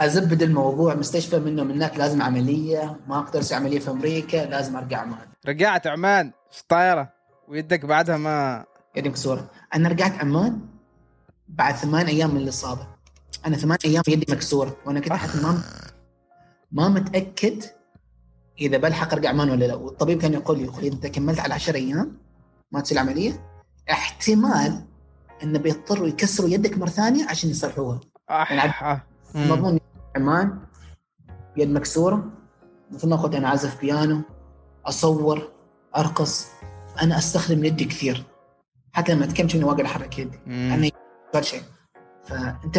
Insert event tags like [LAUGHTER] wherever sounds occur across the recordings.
أزبد الموضوع مستشفى منه من هناك لازم عملية ما أقدر أسوي عملية في أمريكا لازم أرجع عمان رجعت عمان في الطائره ويدك بعدها ما يدي مكسوره أنا رجعت عمان بعد ثمان أيام من الإصابة. أنا ثمان أيام يدي مكسورة وأنا كنت حتى ما ما متأكد إذا بلحق أرجع عمان ولا لا. والطبيب كان يقول لي يقول اذا كملت على 10 أيام ما تصير العملية احتمال انه بيضطروا يكسروا يدك مرة ثانية عشان يصلحوها. يعني. مضمون. عمان يد مكسورة مثل ما قلت أنا اعزف بيانو أصور أرقص. أنا أستخدم يدي كثير. حتى لما أتكلم شنو واقدر أحرك يدي. أنا كل شيء. فأنت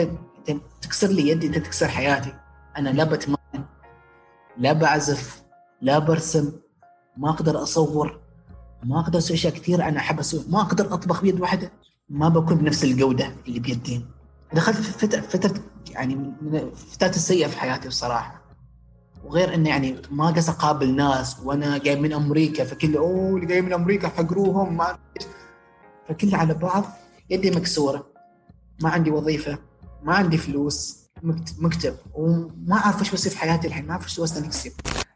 أنت تكسر لي يدي أنت تكسر حياتي. أنا لا بتمرن لا بعزف لا برسم ما أقدر أصور ما أقدر أسوي أشياء كثير أنا أحب أسوي. ما أقدر أطبخ بيد واحدة. ما بكون بنفس الجودة اللي بيدين. دخلت في فترة فترة يعني من الفترات السيئه في حياتي بصراحة. وغير إنه يعني ما قص أقابل ناس وأنا جاي من أمريكا فكل أوه اللي جاي من أمريكا حقروهم ما. فكل على بعض يدي مكسورة. ما عندي وظيفة ما عندي فلوس مكت- مكتب. وما أعرف إيش بصير في حياتي الحين ما أعرف إيش وصلت نفسي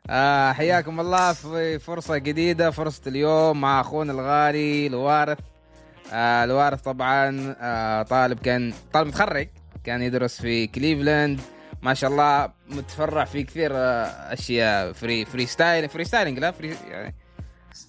آه حياكم الله. في فرصة جديدة فرصة اليوم مع أخونا الغالي الوارث. آه الوارث طبعا آه طالب كان طالب متخرج كان يدرس في كليفلاند. ما شاء الله متفرع في كثير آه أشياء free freestyle freestyling لا free يعني.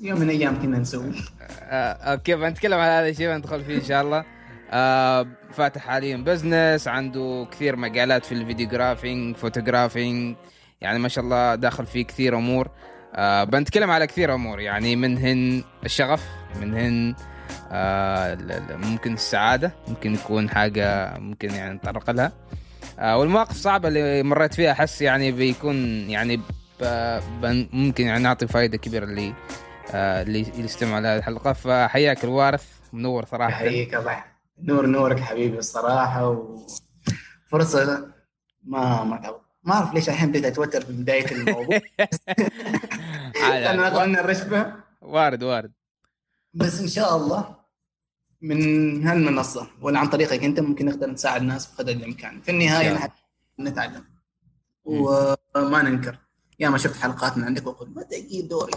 يوم من الأيام كنا نسوي. آه أوكي بنتكلم عن هذا الشيء؟ بندخل فيه إن شاء الله. آه فاتح حاليا business عنده كثير مجالات في ال videographing photographing يعني ما شاء الله داخل فيه كثير أمور. آه بنتكلم على كثير أمور يعني منهن الشغف منهن آه ممكن السعادة ممكن يكون حاجة ممكن يعني نتطرق لها. آه والمواقف الصعبه اللي مريت فيها أحس يعني بيكون يعني ممكن يعني نعطي فائده كبيرة اللي آه، اللي يستمع لهذه الحلقة. فحياك الوارث منور صراحة. يحييك الله نور نورك حبيبي الصراحة وفرصه ما ما ما أعرف ليش الحين بديت أتوتر في بداية الموضوع. [LAUGHS] [LAUGHS] أنا عادي. قلنا الرشفه وارد وارد. بس إن شاء الله. من هالمنصه ولا عن طريقك أنت ممكن نقدر نساعد الناس بقدر الإمكان. في النهاية نحن نتعلم. وما ننكر يا ما شفت حلقات من عندك واقول متى دوري.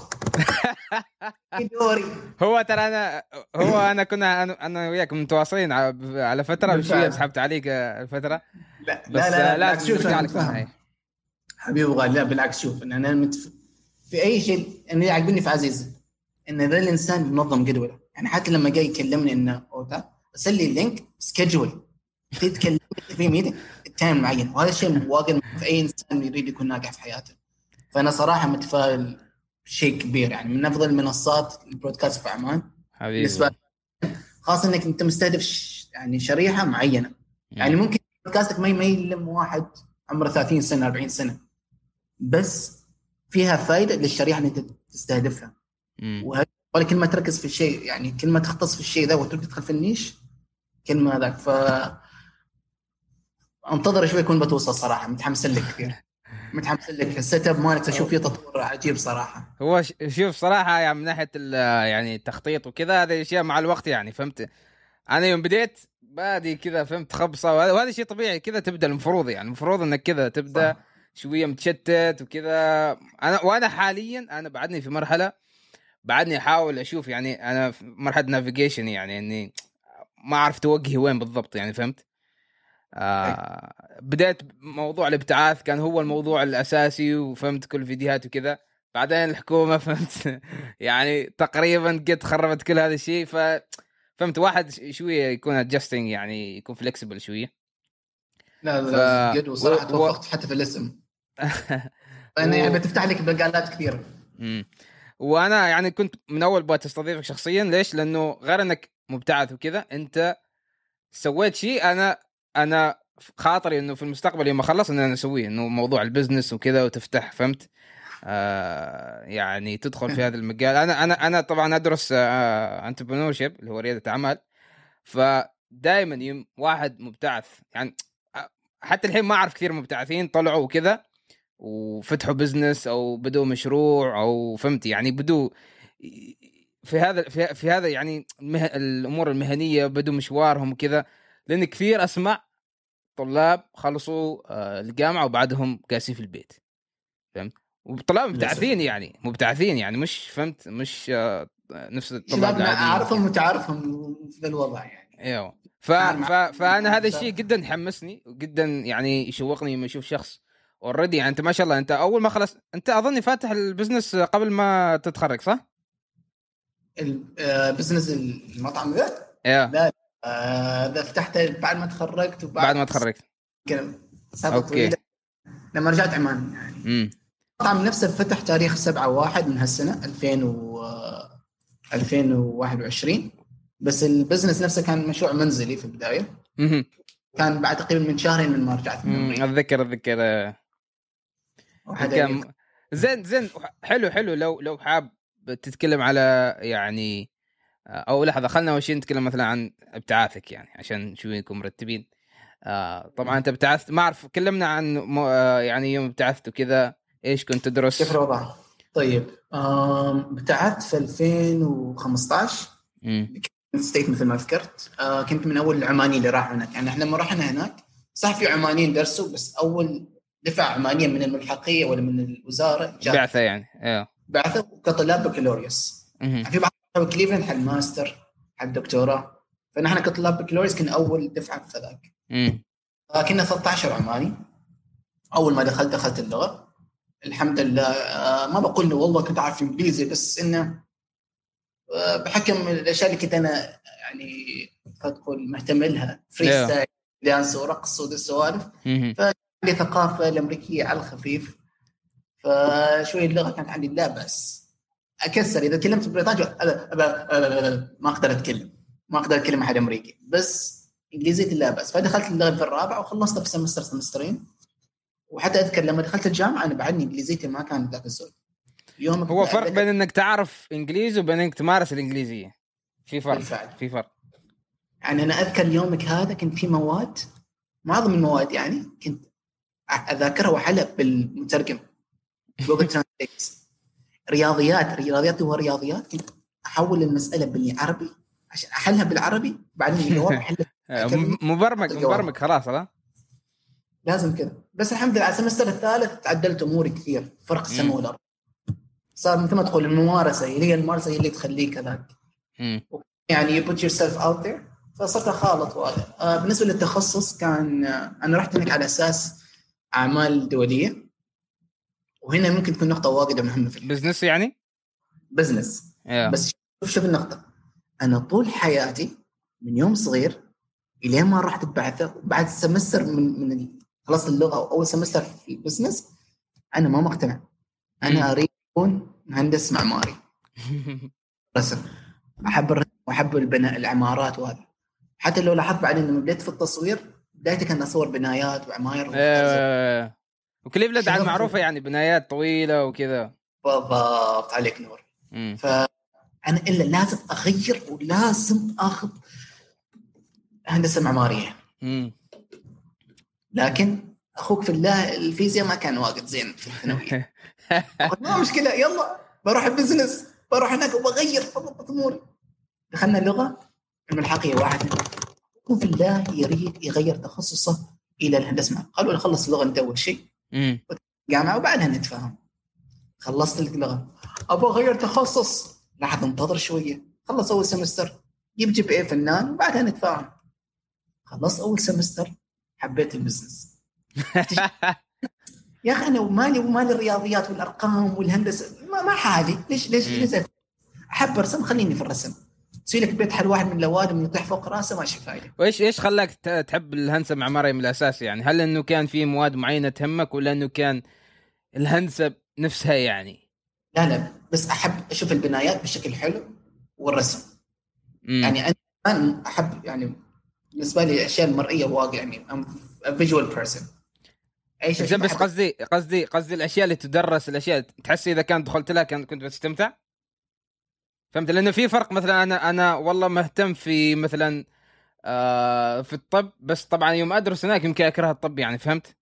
[LAUGHS] دوري. هو ترى أنا هو أنا كنا أنا, وياك متواصلين على فترة. بشويه سحبت عليك الفترة. لا بس لا لا, لا, لازم شوف حبيبي غالي لا بالعكس شوف إن أنا متف... في أي شيء أنا يعجبني في عزيز إن ذا الإنسان منظم جدوله. يعني حتى لما جاي يكلمني إنه ارسل لي ال link schedule تتكلم في meeting time معين. وهذا الشيء واجد في أي إنسان يريد يكون ناجح في حياته. فأنا صراحة متفائل شيء كبير. يعني من أفضل المنصات البودكاست في عمان. حبيبي. بالنسبة. خاصة إنك أنت مستهدف. يعني شريحة معينة. يعني ممكن بودكاستك ما يلم واحد عمره 30 سنة 40 سنة. بس فيها فائده للشريحة اللي أنت تستهدفها. مم. ولا كل ما تركز في الشيء يعني كل ما تختص في الشيء ذا وتبدا تدخل في ال niche كل ما ذاك ف انتظر شوي يكون بتوصل صراحة. متحمس لك. كثير [LAUGHS] متحمس لك. ال setup مالك أشوف فيه تطور عجيب صراحة. هو شوف صراحة يعني من ناحية يعني التخطيط وكذا هذه أشياء مع الوقت يعني فهمت؟ أنا يوم بديت بادي كذا فهمت؟ خبصة. وهذا وهذا شيء طبيعي. كذا تبدأ المفروض يعني. المفروض إنك كذا تبدأ صح. شوية متشتت وكذا. أنا وأنا حاليا أنا بعدني في مرحلة بعدني أحاول أشوف يعني أنا في مرحلة navigation يعني إني ما عرفت اوجهي وين بالضبط يعني فهمت؟ آه بديت موضوع الابتعاث كان هو الموضوع الأساسي وفهمت كل الفيديوهات وكذا. بعدين الحكومة [LAUGHS] فهمت يعني تقريبا قد خربت كل هذا الشيء ف فهمت واحد شوية يكون adjusting يعني يكون flexible شوية. لا لا ف- جد وصراحة و- توفقت حتى في الاسم. [LAUGHS] لأنه يعني بتفتح لك مجالات كثيرة. وأنا يعني كنت من أول بغيت استضيفك شخصيا ليش؟ لأنه غير إنك مبتعث وكذا أنت سويت شيء أنا أنا خاطري إنه في المستقبل يوم أخلص ان أنا أسويه إنه موضوع ال business وكذا وتفتح فهمت؟ آه يعني تدخل في [LAUGHS] هذا المجال أنا أنا أنا طبعا أدرس آه entrepreneurship اللي هو ريادة أعمال فدائما يوم واحد مبتعث يعني آه، حتى الحين ما أعرف كثير مبتعثين طلعوا وكذا وفتحوا business أو بدوا مشروع أو فهمت يعني بدوا في هذا في, في هذا يعني المه... الأمور المهنية بدوا مشوارهم وكذا لأن كثير أسمع طلاب خلصوا آه، الجامعة وبعدهم جالسين في البيت فهمت؟ وطلاب مبتعثين يعني مبتعثين يعني مش فهمت مش آه، نفس الطلاب شبابنا أعرفهم وتعرفهم في الوضع يعني. أيوه. ف... ف... فأنا هذا الشيء جدا يحمسني وجدا يعني يشوقني لما أشوف شخص already يعني أنت ما شاء الله أنت أول ما خلص أنت أظني فاتح ال business قبل ما تتخرج صح؟ ال business المطعم ذا أيوه آه، ذا فتحته بعد ما تخرجت وبعد بعد ما تخرجت. طويلة لما رجعت عمان يعني امم المطعم نفسه فتح تاريخ 7 1 من هالسنة 2000 و 2021 بس البزنس نفسه كان مشروع منزلي في البداية أمم. كان بعد تقريبا من شهرين من ما رجعت من أمم. أمريكا. أتذكر أتذكر آه، كان زين زين حلو حلو. لو لو حاب تتكلم على يعني أو لحظة خلنا أول شيء نتكلم مثلا عن إبتعاثك يعني عشان شوي نكون مرتبين. آه طبعا أنت ابتعثت ما أعرف كلمنا عن مو آه يعني يوم إبتعثت وكذا إيش كنت تدرس؟ كيف الوضع؟ طيب إبتعثت في 2015 مم. State مثل ما ذكرت. آه كنت من أول العمانيين اللي راحوا هناك. يعني إحنا لما رحنا هناك صح في عمانيين درسوا بس أول دفعه عمانيه من الملحقيه ولا من الوزارة جاء بعثة يعني أيوه بعثوا كطلاب بكالوريوس. في بعض طلاب كليفلاند حق ماستر حق دكتوراه. فنحن كطلاب بكالوريوس كنا أول دفعة في ذاك. كنا 13 عماني أول ما دخلت دخلت اللغة. الحمد لله آه، ما بقول إنه والله كنت اعرف إنجليزي بس إنه آه، بحكم الأشياء اللي كنت أنا يعني تقول مهتم لها freestyle dance ورقص ودي السوالف. عندي ثقافة الأمريكية على الخفيف فشوي اللغة كانت عندي لا بس أكسر إذا تكلمت بريطاني ما أقدر أتكلم. ما أقدر أتكلم مع حد أمريكي. بس انجليزيتي لا بس فدخلت اللغة في الرابعه وخلصتها في سمستر سمسترين وحتى أذكر لما دخلت الجامعة أنا بعدني إنجليزيتي ما كانت ذاك الزود يوم هو فرق بين إنك تعرف إنجليزي وبين إنك تمارس الإنجليزية. في فرق بالفعل. في فرق. يعني أنا أذكر يومك هذا كنت في مواد معظم المواد يعني كنت أذاكرها وأحلها بالمترجم. Google Translate رياضيات رياضيات ورياضيات كنت أحول المسألة بالعربي عشان أحلها بالعربي بعدين الجواب احلها [LAUGHS] آه، م- مبرمج الجواب. مبرمج خلاص ها؟ لازم كذا. بس الحمد لله على ال semester الثالث تعدلت أموري كثير. فرق السماء والارض صار مثل ما تقول الممارسه هي الممارسه هي اللي تخليك كذاك مم. يعني you put yourself out there. فصرت أخالط وهذا. آه بالنسبة للتخصص كان آه أنا رحت هناك على أساس أعمال دولية. وهنا ممكن تكون نقطة واجدة مهمة في business يعني؟ ال business أيوه بس شوف شوف النقطة. أنا طول حياتي من يوم صغير الين ما رحت البعثه بعد semester من من خلصت اللغة واول semester في ال business أنا ما مقتنع. أنا أريد أكون مهندس معماري. [LAUGHS] رسم أحب الرسم وأحب البناء العمارات وهذا. حتى لو لاحظت بعدين لما بديت في التصوير بدايتي كان أصور بنايات وعماير آه، وكليفلاند عاد شغف. معروفة يعني بنايات طويلة وكذا. بالضبط عليك نور. مم. فانا إلا لازم أغير ولازم أخذ هندسة معمارية. مم. لكن أخوك في الله الفيزياء ما كان واجد زين في الثانوية. [LAUGHS] ما مشكلة يلا بروح ال business بروح هناك وبغير بضبط أموري. دخلنا اللغة الملحقيه واحد. يكون في الله يريد يغير تخصصه إلى الهندسة. قالوا له خلص اللغة أنت أول شيء. جامعه وبعدها نتفاهم. خلصت اللغة. أبغى اغير تخصص. لحظه انتظر شوية. خلص أول semester جيب جيب A فنان وبعدها نتفاهم. خلصت أول semester حبيت ال business [LAUGHS] يا أخي أنا مالي ومالي الرياضيات والأرقام والهندسة. ما, ما حالي ليش ليش. ليش أحب ارسم خليني في الرسم. تسوي لك بيت حل واحد من الأوادم يطيح فوق راسه ماشي فايدة وايش إيش خلاك تحب الهندسة المعماريه من الأساس يعني؟ هل إنه كان في مواد معينة تهمك ولا إنه كان الهندسة نفسها يعني؟ لا لا بس أحب أشوف البنايات بشكل حلو والرسم مم. يعني أنا أحب يعني بالنسبة لي الاشياء المرئيه واقع يعني فيجوال بيرسون أي شيء بس قصدي قصدي قصدي الأشياء اللي تدرس الأشياء تحس إذا كان دخلت لها كان كنت بتستمتع؟ فهمت؟ لأنه في فرق مثلا أنا أنا والله مهتم في مثلا آه في الطب بس طبعا يوم أدرس هناك يمكن أكره الطب يعني فهمت؟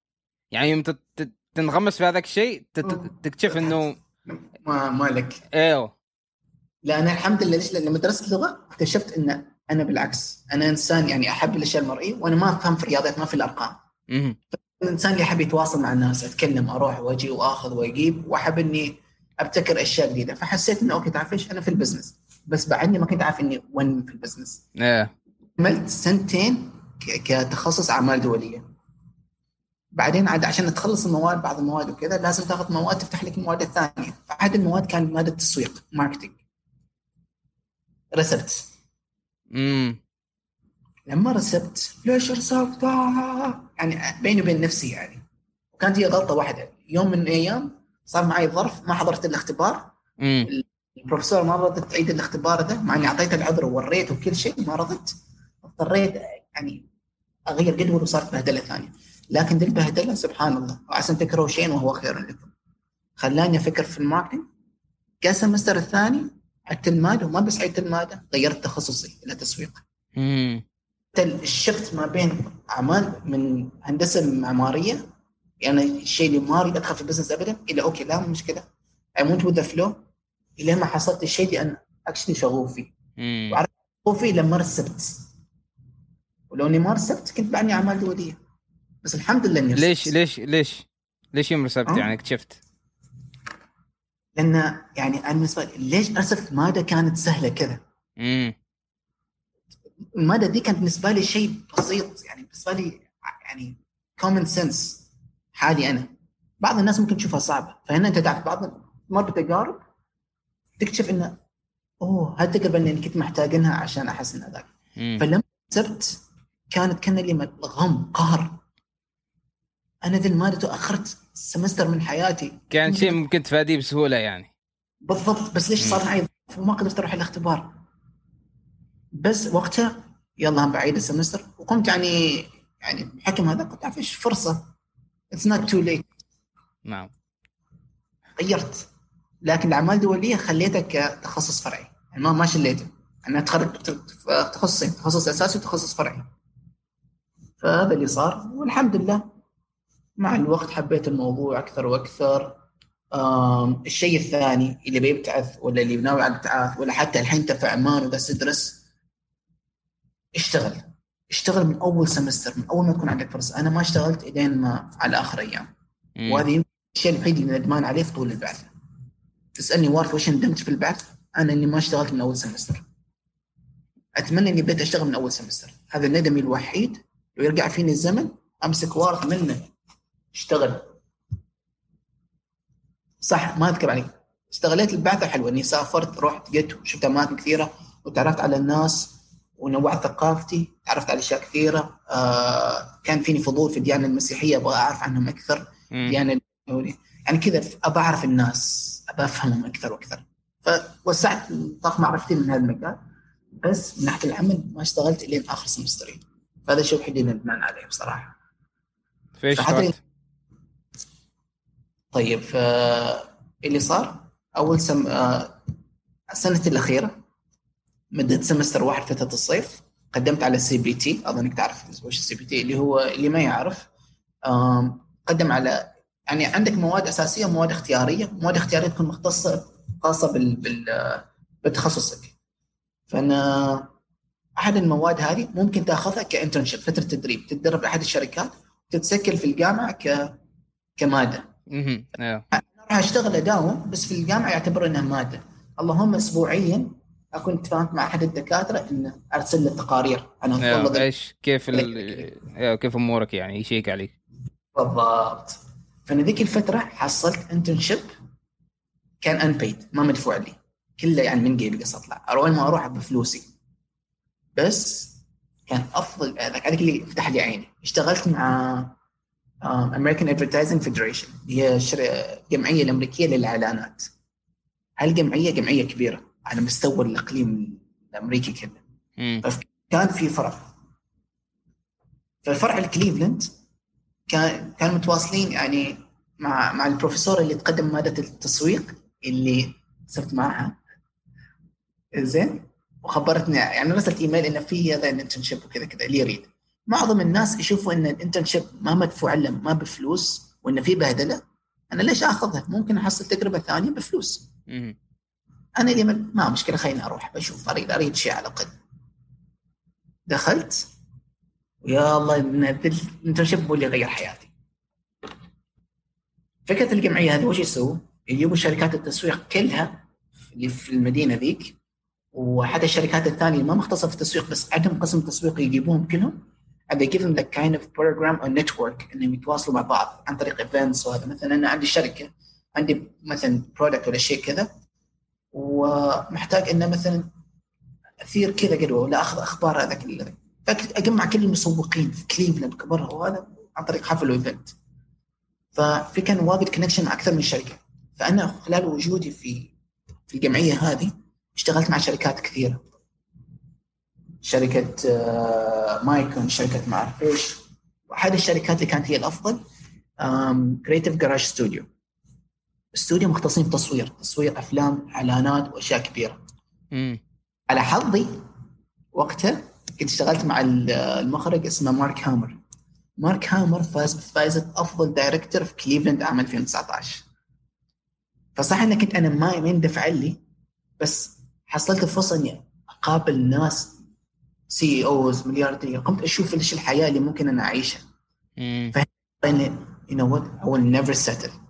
يعني يوم تنغمس في هذاك الشيء تكتشف إنه ما ما لك. إيوه. لا أنا الحمد لله ليش؟ لما درست لغه اكتشفت إن أنا بالعكس. أنا إنسان يعني أحب الأشياء المرئية وأنا ما أفهم في الرياضيات ما في الأرقام. الإنسان اللي يحب يتواصل مع الناس أتكلم أروح وأجي وأخذ وأجيب وأحب إني أبتكر أشياء جديدة. فحسيت إنه okay تعرف إيش أنا في ال business. بس بعدني ما كنت عارف إني وين في ال business. إيه. عملت سنتين كتخصص أعمال دولية. بعدين عاد عشان تخلص المواد بعض المواد وكذا لازم تاخذ مواد تفتح لك المواد الثانية فاحد المواد كان مادة تسويق marketing. رسبت. امم لما رسبت ليش رسبت. يعني بيني وبين نفسي يعني. وكانت هي غلطة واحدة. يوم من الأيام صار معي ظرف ما حضرت الاختبار. امم البروفيسور ما رضت تعيد الاختبار ده مع إني أعطيته العذر ووريته وكل شيء ما رضت. اضطريت يعني أغير جدول وصارت بهدلة ثانية. لكن دي البهدلة سبحان الله. وعسى أن تكرهوا شيء وهو خير لكم. خلاني أفكر في ال marketing. جاء ال semester الثاني عدت المادة وما بس عدت المادة غيرت تخصصي إلى تسويق. ال shift ما بين أعمال من هندسة معمارية يعني الشيء اللي ما أريد أدخل في ال business ابدا إلى okay لا مو مشكلة. أموت with the flow إلى ما حصلت الشيء اللي أنا actually شغوف فيه. وعرفت شغوف فيه لما رسبت. ولو إني ما رسبت كنت بعدني أعمال دولية. بس الحمد لله إني. ليش ليش ليش؟ ليش يوم رسبت؟ آه. يعني اكتشفت. لأن يعني أنا بالنسبة لي ليش أرسبت؟ ماده كانت سهلة كذا؟ امم الماده دي كانت بالنسبة لي شيء بسيط. يعني بالنسبة لي يعني common sense حالي أنا. بعض الناس ممكن تشوفها صعبة. فهنا أنت تعرف بعض مر بتجارب تكتشف إنه أوه هالتجربه اللي كنت محتاجينها عشان احسن ادائي امم فلما رسبت كانت كان لي غم قهر. أنا ذي الماده تاخرت semester من حياتي. كان شيء ممكن تفاديه بسهولة يعني. بالضبط. بس ليش صار معي؟ وما قدرت أروح الاختبار. بس وقتها يلا بعيد ال semester وقمت يعني يعني بحكم هذا قلت إيش فرصة. it's not too late نعم. غيرت. لكن الأعمال الدوليه خليتها كتخصص فرعي. يعني ما ما شليته أنا تخرجت في تخصصين تخصص أساسي وتخصص فرعي. فهذا اللي صار والحمد لله. مع الوقت حبيت الموضوع أكثر وأكثر. الشيء الثاني اللي بيبتعث ولا اللي ناوي على الابتعاث ولا حتى الحين انت في عمان وبس تدرس اشتغل. اشتغل من أول سمستر من أول ما تكون عندك فرصة. أنا ما اشتغلت إلين ما على آخر أيام. مم. وهذه الشيء الوحيد اللي ندمان عليه في طول البعث. تسألني وارث وش ندمت في البعث؟ أنا إني ما اشتغلت من أول سمستر أتمنى إني بديت أشتغل من أول سمستر هذا ندمي الوحيد. لو يرجع فيني الزمن أمسك وارث منه. اشتغل. صح ما أذكر عليك. استغليت البعثة حلوة. إني سافرت رحت جيت وشفت أماكن كثيرة وتعرفت على الناس. ونوعت ثقافتي تعرفت على أشياء كثيرة. آه كان فيني فضول في الديانة المسيحية أبغى أعرف عنهم أكثر. مم. يعني كذا ابى أعرف الناس ابى أفهمهم أكثر وأكثر. فوسعت نطاق معرفتي من هذا المجال بس من ناحية العمل ما اشتغلت الين آخر سمسترين فهذا الشيء الوحيد اللي ندمان عليه بصراحة. في إيش فحتى-؟ طيب ف اللي صار أول سم آه، سنتي الأخيرة مدة semester واحد فترة الصيف قدمت على ال CPT اظنك تعرف وش ال CPT اللي هو اللي ما يعرف. قدم على يعني عندك مواد أساسية ومواد اختيارية، مواد اختيارية تكون مختصة خاصة بال, بال بتخصصك. فأنا أحد المواد هذه ممكن تأخذها كانترنشيب فترة تدريب، تتدرب احد الشركات وتتسجل في الجامعة ك كمادة. أيوه راح أشتغل أداوم بس في الجامعة يعتبر إنها مادة. اللهم اسبوعيا أكون اتفاهمت مع أحد الدكاترة إنه أرسل له تقارير أنا إيش؟ كيف ال... كيف أمورك يعني؟ يشيك عليك. بالضبط. فأنا ذيك الفترة حصلت internship كان unpaid ما مدفوع لي. كله يعني من جيبي قص اطلع وين ما أروح بفلوسي. بس كان أفضل هذاك هذاك اللي فتح لي عيني. اشتغلت مع American Advertising Federation هي الجمعيه الأمريكية للإعلانات. هالجمعية جمعية كبيرة. على مستوى الإقليم الأمريكي كله. مم. كان في فرع فالفرع الكليفلاند كان كانوا متواصلين يعني مع مع البروفيسور اللي تقدم مادة التسويق اللي صرت معها. زين. وخبرتني يعني رسلت إيميل إنه في هذا ال internship وكذا كذا اللي يريد. معظم الناس يشوفوا إن ال internship ما مدفوع له ما بفلوس وانه في بهدلة. أنا ليش آخذها؟ ممكن أحصل تجربة ثانية بفلوس. أنا اللي ما- مشكلة خليني أروح بشوف اريد أريد شيء على الأقل. دخلت؟ ويا الله ال internship هو اللي غير حياتي. فكرة الجمعية هذه وش يسووا؟ يجيبوا شركات التسويق كلها اللي في المدينة ذيك وحتى الشركات الثانية ما مختصة في التسويق بس عندهم قسم تسويق يجيبوهم كلهم. And they give them like kind of program or network إنهم يتواصلوا مع بعض عن طريق events وهذا. مثلا أنا عندي شركة عندي مثلا product ولا شيء كذا. ومحتاج إنه مثلا أثير كذا قدوه ولا اخذ أخبار هذاك أجمع كل المسوقين في كليفلاند كبرها وهذا عن طريق حفل و event ففي كان واجد connection مع أكثر من شركة. فأنا خلال وجودي في في الجمعية هذه اشتغلت مع شركات كثيرة. شركة آه، مايكون شركة ما اعرف إيش وأحد الشركات اللي كانت هي الأفضل Creative Garage Studio استوديو مختصين في تصوير تصوير أفلام إعلانات وأشياء كبيرة. مم. على حظي وقتها كنت اشتغلت مع المخرج اسمه مارك هامر. مارك هامر فاز بجائزة أفضل director في كليفلاند عام 2019 فصح انك كنت أنا ما يندفع لي بس حصلت الفرصة إني أقابل ناس CEOs ملياردير. قمت أشوف إيش الحياة اللي ممكن أنا أعيشها. فانا you know what I will never settle.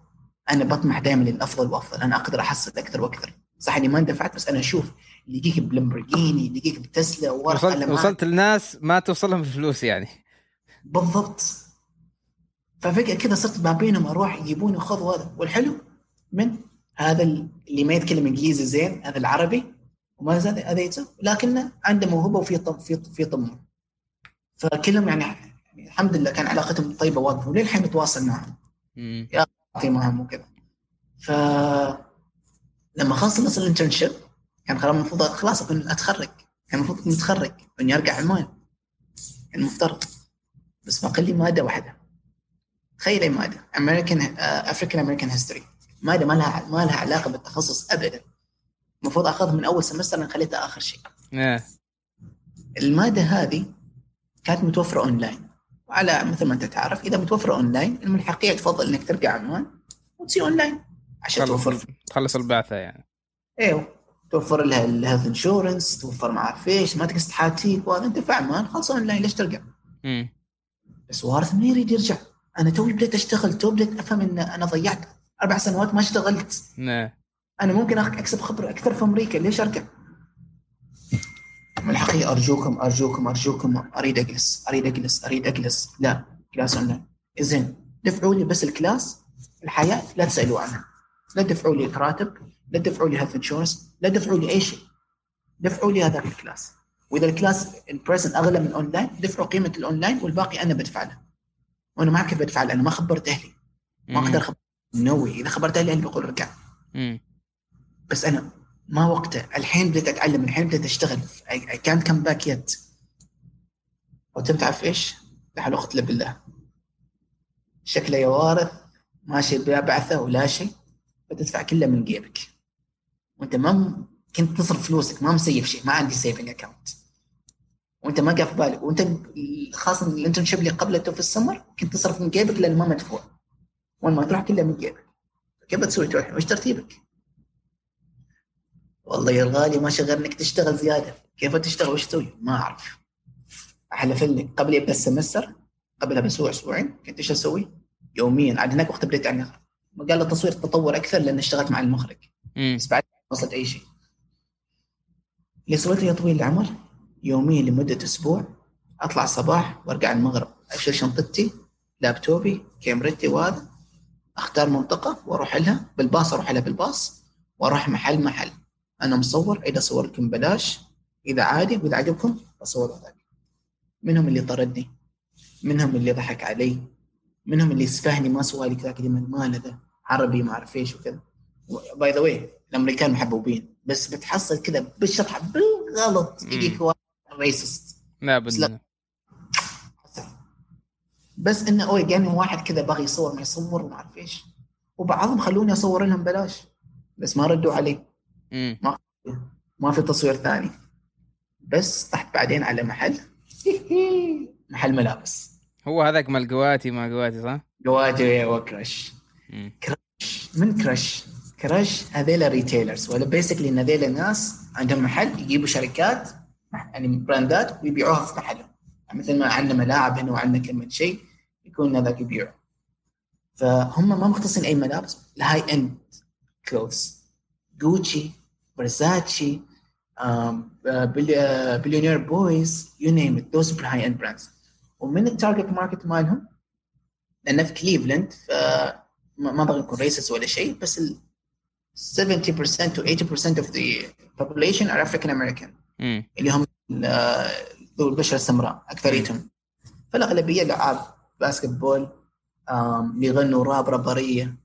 أنا بطمح دائما للأفضل وأفضل أنا أقدر أحصل أكثر وأكثر. صح إني ما اندفعت بس أنا أشوف اللي يجيك بلمبرجيني اللي يجيك بتسلا وصلت وصلت لناس ما توصلهم فلوس يعني. بالضبط. ففجأة كذا صرت ما بينهم أروح يجيبوني خذ هذا. والحلو من هذا اللي ما يتكلم إنجليزي زين هذا العربي وما زال هذا لكنه عنده موهبة وفي طم في في طموح. فكلهم يعني الحمد لله كان علاقتهم طيبة واقفه وللحين متواصل معهم. يا أخي معهم وكذا. ف لما خلص ال internship كان خلاص المفروض خلاص أكون أتخرج. كان المفروض إني أتخرج إني أرجع عمان كان المفترض بس باقي لي مادة واحدة. تخيلي مادة. American African American history مادة ما لها ما لها علاقة بالتخصص ابدا. المفروض أخذها من أول سمستر أنا خليتها آخر شيء. Yeah. المادة هذه كانت متوفرة اونلاين وعلى مثل ما أنت تعرف إذا متوفرة اونلاين الملحقيه تفضل إنك ترجع عمان وتصير اونلاين عشان توفر. تخلص البعثة يعني. إيوه. توفر لها ال health insurance توفر ما أعرف إيش ما تقصد حالتيك وهذا أنت في عمان خلص اونلاين ليش ترجع؟ امم بس وارث ما يريد يرجع. أنا توي بديت أشتغل تو بديت أفهم إن أنا ضيعت أربع سنوات ما اشتغلت. نعم. أنا ممكن أكسب خبرة أكثر في أمريكا ليش أرجع؟ الحقيقة أرجوكم أرجوكم أرجوكم. أريد إجلس أريد إجلس أريد إجلس. لا class online زين دفعوا لي بس ال class الحياة لا تسألوا عنها. لا تدفعوا لي راتب لا تدفعوا لي health insurance لا تدفعوا لي أي شيء. دفعوا لي هذاك ال class. وإذا ال class in person أغلى من اونلاين دفعوا قيمة الاونلاين والباقي أنا بدفع له. وأنا ما اعرف كيف بدفع له أنا ما خبرت أهلي. ما أقدر اخبر نوي. إذا خبرت أهلي أهلي بيقول رجع. بس أنا ما وقته الحين بديت أتعلم الحين بديت أشتغل. اي كانت كم باك يت وتم تعرف إيش؟ لحل اقتل بالله. شكله يا وارث. ماشي بعثه ولا شيء. بتدفع كله من جيبك. وأنت ما كنت تصرف فلوسك. ما مسيف شيء. ما عندي سيفنج اكونت وأنت ما قاف بالك. وأنت خاصة ال internship اللي قبلته في السمر كنت تصرف من جيبك لأن ما مدفوع. وين ما تروح كله من جيبك. كيف بتسوي تروح. وش ترتيبك؟ والله يا الغالي ما شغل إنك تشتغل زيادة. كيف تشتغل؟ وش تسوي؟ ما أعرف. احلف لك. قبل يبدأ ال semester قبلها بأسبوع أسبوعين كنت إيش أسوي؟ يوميا عاد هناك وقت بديت يعني قال التصوير تطور أكثر لأن اشتغلت مع المخرج. بس بعد ما وصلت أي شيء. اللي سويته يا طويل العمر يوميا لمدة أسبوع أطلع الصباح وأرجع المغرب. أشيل شنطتي لابتوبي كاميرتي وهذا. أختار منطقة وأروح لها. بالباص أروح لها بالباص وأروح محل محل. أنا مصور إذا اصور لكم بلاش إذا عادي واذا عجبكم اصور هذاك. منهم اللي طردني منهم اللي ضحك علي منهم اللي سفهني ما سوى لي كذا كلمه ما ذا عربي ما أعرف إيش وكذا. by the way الأمريكان محبوبين بس بتحصل كذا بالشطحه بالغلط يجيك واحد racist لا بدنا بس إنه اوه جاني واحد كذا باغي يصور ما يصور وما أعرف إيش. وبعضهم خلوني أصور لهم بلاش بس ما ردوا علي. ما ما في تصوير ثاني. بس طحت بعدين على محل. [LAUGHS] محل ملابس. هو هذاك مال قواتي ما قواتي صح؟ قواتي وكرش كراش. من كراش؟ كراش هذيلا retailers ولا basically إن هذيلا ناس عندهم محل يجيبوا شركات يعني brand ات ويبيعوها في محلهم مثل ما عندنا ملاعب هنا وعندنا كم من شيء يكون هذاك يبيعوا. فهم ما مختصين أي ملابس. ال high end clothes جوتشي فرزاتشي بليونير بويز you name it those high end brands ومن ال target market مالهم؟ لأن في كليفلاند ما أبغى نكون racist ولا شيء بس ال 70% to 80% of the population are African American. اللي هم ذو البشرة السمراء أكثريتهم. فالأغلبية لعاب basketball اللي يغنوا rap rapper ية.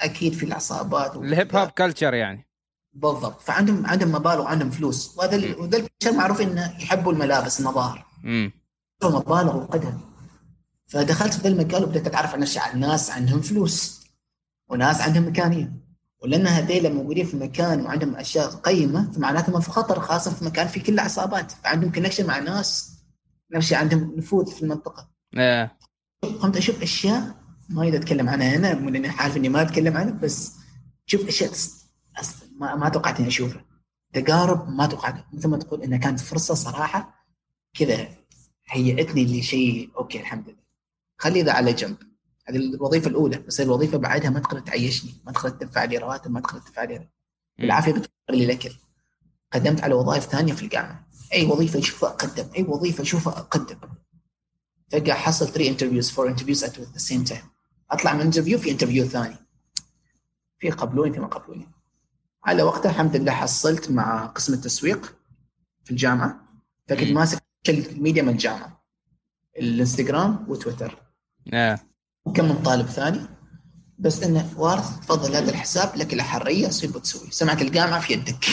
أكيد في العصابات ال hip hop culture يعني. بالضبط. فعندهم عندهم مبالغ وعندهم فلوس. وهذا وذا البشر معروف إنه يحبوا الملابس المظاهر. مبالغ وقدم فدخلت في ذا المجال وبدأت اتعرف على الناس عندهم فلوس. وناس عندهم مكانيه ولأن هذيلا موجودين في مكان وعندهم أشياء قيمة فمعناته في خطر خاصة في مكان فيه كل عصابات فعندهم connection مع ناس. نفس عندهم نفوذ في المنطقة. إيه قمت أشوف أشياء ما أقدر أتكلم عنها هنا لأني عارف إني ما أتكلم عنها بس شوف أشياء ما, ما توقعت اني اشوفها. تجارب ما توقعت. مثل ما تقول انها كانت فرصة صراحة كذا هيئتني لشيء okay الحمد لله. خلي ذا على جنب. هذه الوظيفة الأولى بس الوظيفة بعدها ما تقدر تعيشني. ما تقدر تدفع لي رواتب ما تقدر تدفع لي. بالعافية بتوفر لي الاكل قدمت على وظائف ثانية في الجامعة أي وظيفة أشوفها أقدم. أي وظيفة أشوفها أقدم. فجأة حصل 3 interviews 4 interviews at the same time أطلع من interview في interview ثاني. في قبلوني في ما قبلوني على وقتها الحمد لله حصلت مع قسم التسويق في الجامعة فكنت ماسك الميديا من الجامعة. الانستغرام وتويتر yeah. وكم من طالب ثاني. بس إنه وارث تفضل هذا الحساب لك الحريه سوي وتسوي سمعت الجامعة في يدك.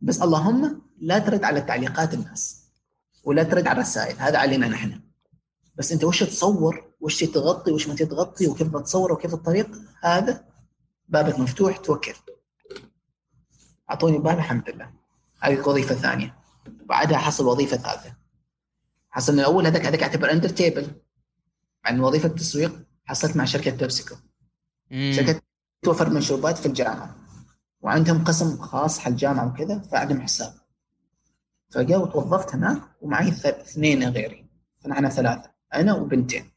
بس اللهم لا ترد على تعليقات الناس ولا ترد على الرسائل. هذا علينا نحن. بس أنت وش تصور وش تغطي؟ وش ما تغطي؟ وكيف تصور وكيف الطريق؟ هذا بابك مفتوح توكل. أعطوني باب الحمد لله. هذه وظيفة ثانية. بعدها حصل وظيفة ثالثة. حصل الأول هذاك هذاك اعتبر under table عن وظيفة التسويق حصلت مع شركة بيبسيكو شركة توفر مشروبات في الجامعة. وعندهم قسم خاص حق الجامعة وكذا فعندهم حساب. فجاء وتوظفت هناك ومعي اثنين غيري. فنحن ثلاثة أنا وبنتين.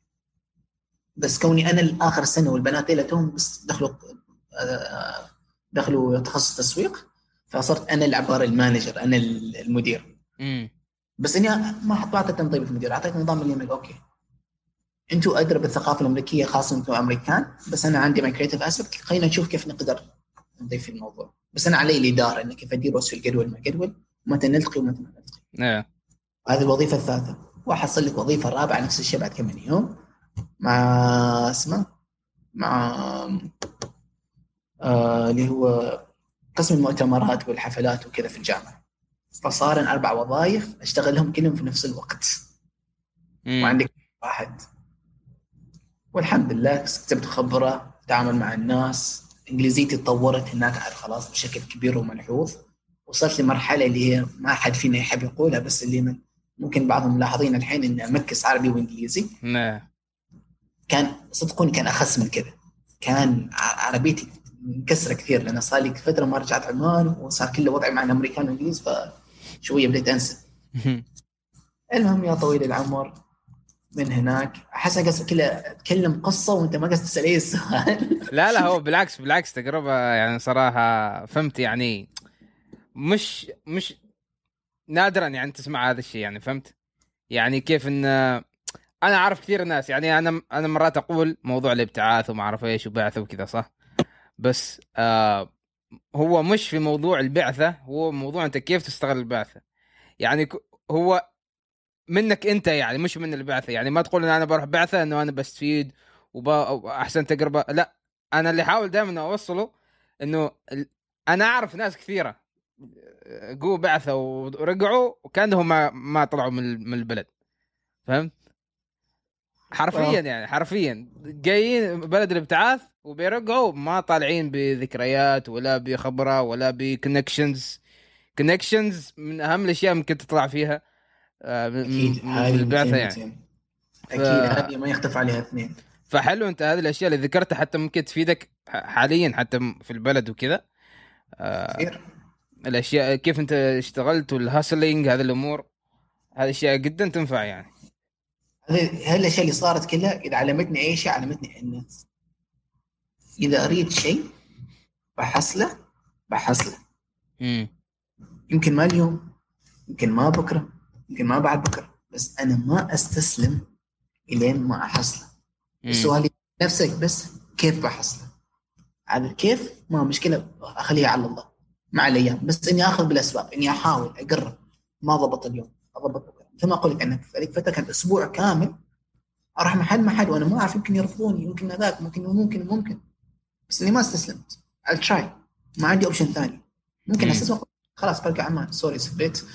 بس كوني أنا الآخر السنة والبنات اللي توهم بس دخلوا دخلوا تخصص تسويق فصرت أنا اللي عباره ال manager أنا المدير. بس إني ما أعطيت تنظيم المدير أعطيت نظام الايميل okay. أنتم أدرى بالثقافة الأمريكية خاصة أنتم أمريكان بس أنا عندي my creative aspect خلينا نشوف كيف نقدر نضيف الموضوع. بس أنا علي الاداره انه كيف أدير وصف الجدول ما جدول متى نلتقي ومتى ما نلتقي. نعم. هذه الوظيفة الثالثة. واحصل لك وظيفة رابعة نفس الشيء بعد كم من يوم مع اسمه مع اللي هو قسم المؤتمرات والحفلات وكذا في الجامعة. فصار أربع وظائف أشتغلهم كلهم في نفس الوقت. مم. وعندك واحد. والحمد لله اكتسبت خبره تعامل مع الناس إنجليزيتي تطورت هناك خلاص بشكل كبير وملحوظ. وصلت لمرحلة اللي هي ما حد فينا يحب يقولها بس اللي من ممكن بعضهم ملاحظين الحين إني أمكس عربي وإنجليزي. نعم. كان صدقوني كان أخس من كذا. كان عربيتي مكسره كثير لأن صار لي فترة ما رجعت عمان وصار كله وضعي مع الأمريكان والإنجليز فشوية بديت أنسى. المهم يا طويل العمر من هناك. أحس قصدك كذا أتكلم قصة وأنت ما قصدك تسأل أي سؤال. لا لا هو بالعكس بالعكس تجربة يعني صراحة فهمت يعني مش مش نادرا يعني تسمع هذا الشيء يعني فهمت؟ يعني كيف إن أنا أعرف كثير ناس يعني أنا أنا مرات أقول موضوع الابتعاث وما أعرف إيش وبعثه وكذا صح؟ بس آه هو مش في موضوع البعثة هو موضوع انت كيف تستغل البعثة. يعني هو منك انت يعني مش من البعثة. يعني ما تقول إن أنا بروح بعثة إنه أنا بستفيد وأحسن تجربة. لا أنا اللي احاول دائما أوصله إنه أنا أعرف ناس كثيرة جو بعثة ورجعوا وكانهم ما ما طلعوا من البلد. فهمت؟ حرفيا يعني حرفيا. جايين بلد الابتعاث وبيرجعوا ما طالعين بذكريات ولا بخبرة ولا ب connections connections من أهم الأشياء ممكن تطلع فيها آه، أكيد هذه البعثة يعني. أكيد ف... هذه ما يختلف عليها اثنين. فحلو أنت هذه الأشياء اللي ذكرتها حتى ممكن تفيدك حاليا حتى في البلد وكذا. آه الأشياء كيف أنت اشتغلت وال hustling هذه الأمور هذه أشياء جدا تنفع يعني. هذه هذه الأشياء اللي صارت كلها إذا علمتني أي شيء علمتني ان إذا أريد شيء بحصله بحصله امم يمكن ما اليوم يمكن ما بكرة يمكن ما بعد بكرة بس أنا ما أستسلم إلين ما احصله السؤال نفسك بس كيف بحصله على الكيف؟ ما مشكلة أخليها على الله. مع الأيام بس إني آخذ بالأسباب إني أحاول أقرب. ما ضبط اليوم اضبط بكرة. مثل ما أقول لك أنا في هذيك الفترة كانت أسبوع كامل أروح محل محل وأنا ما أعرف يمكن يرفضوني يمكن هذاك ممكن ممكن ممكن. بس إني ما استسلمت. I'll try. ما عندي option ثاني. ممكن أستسلم. خلاص برجع عمان sorry سبيت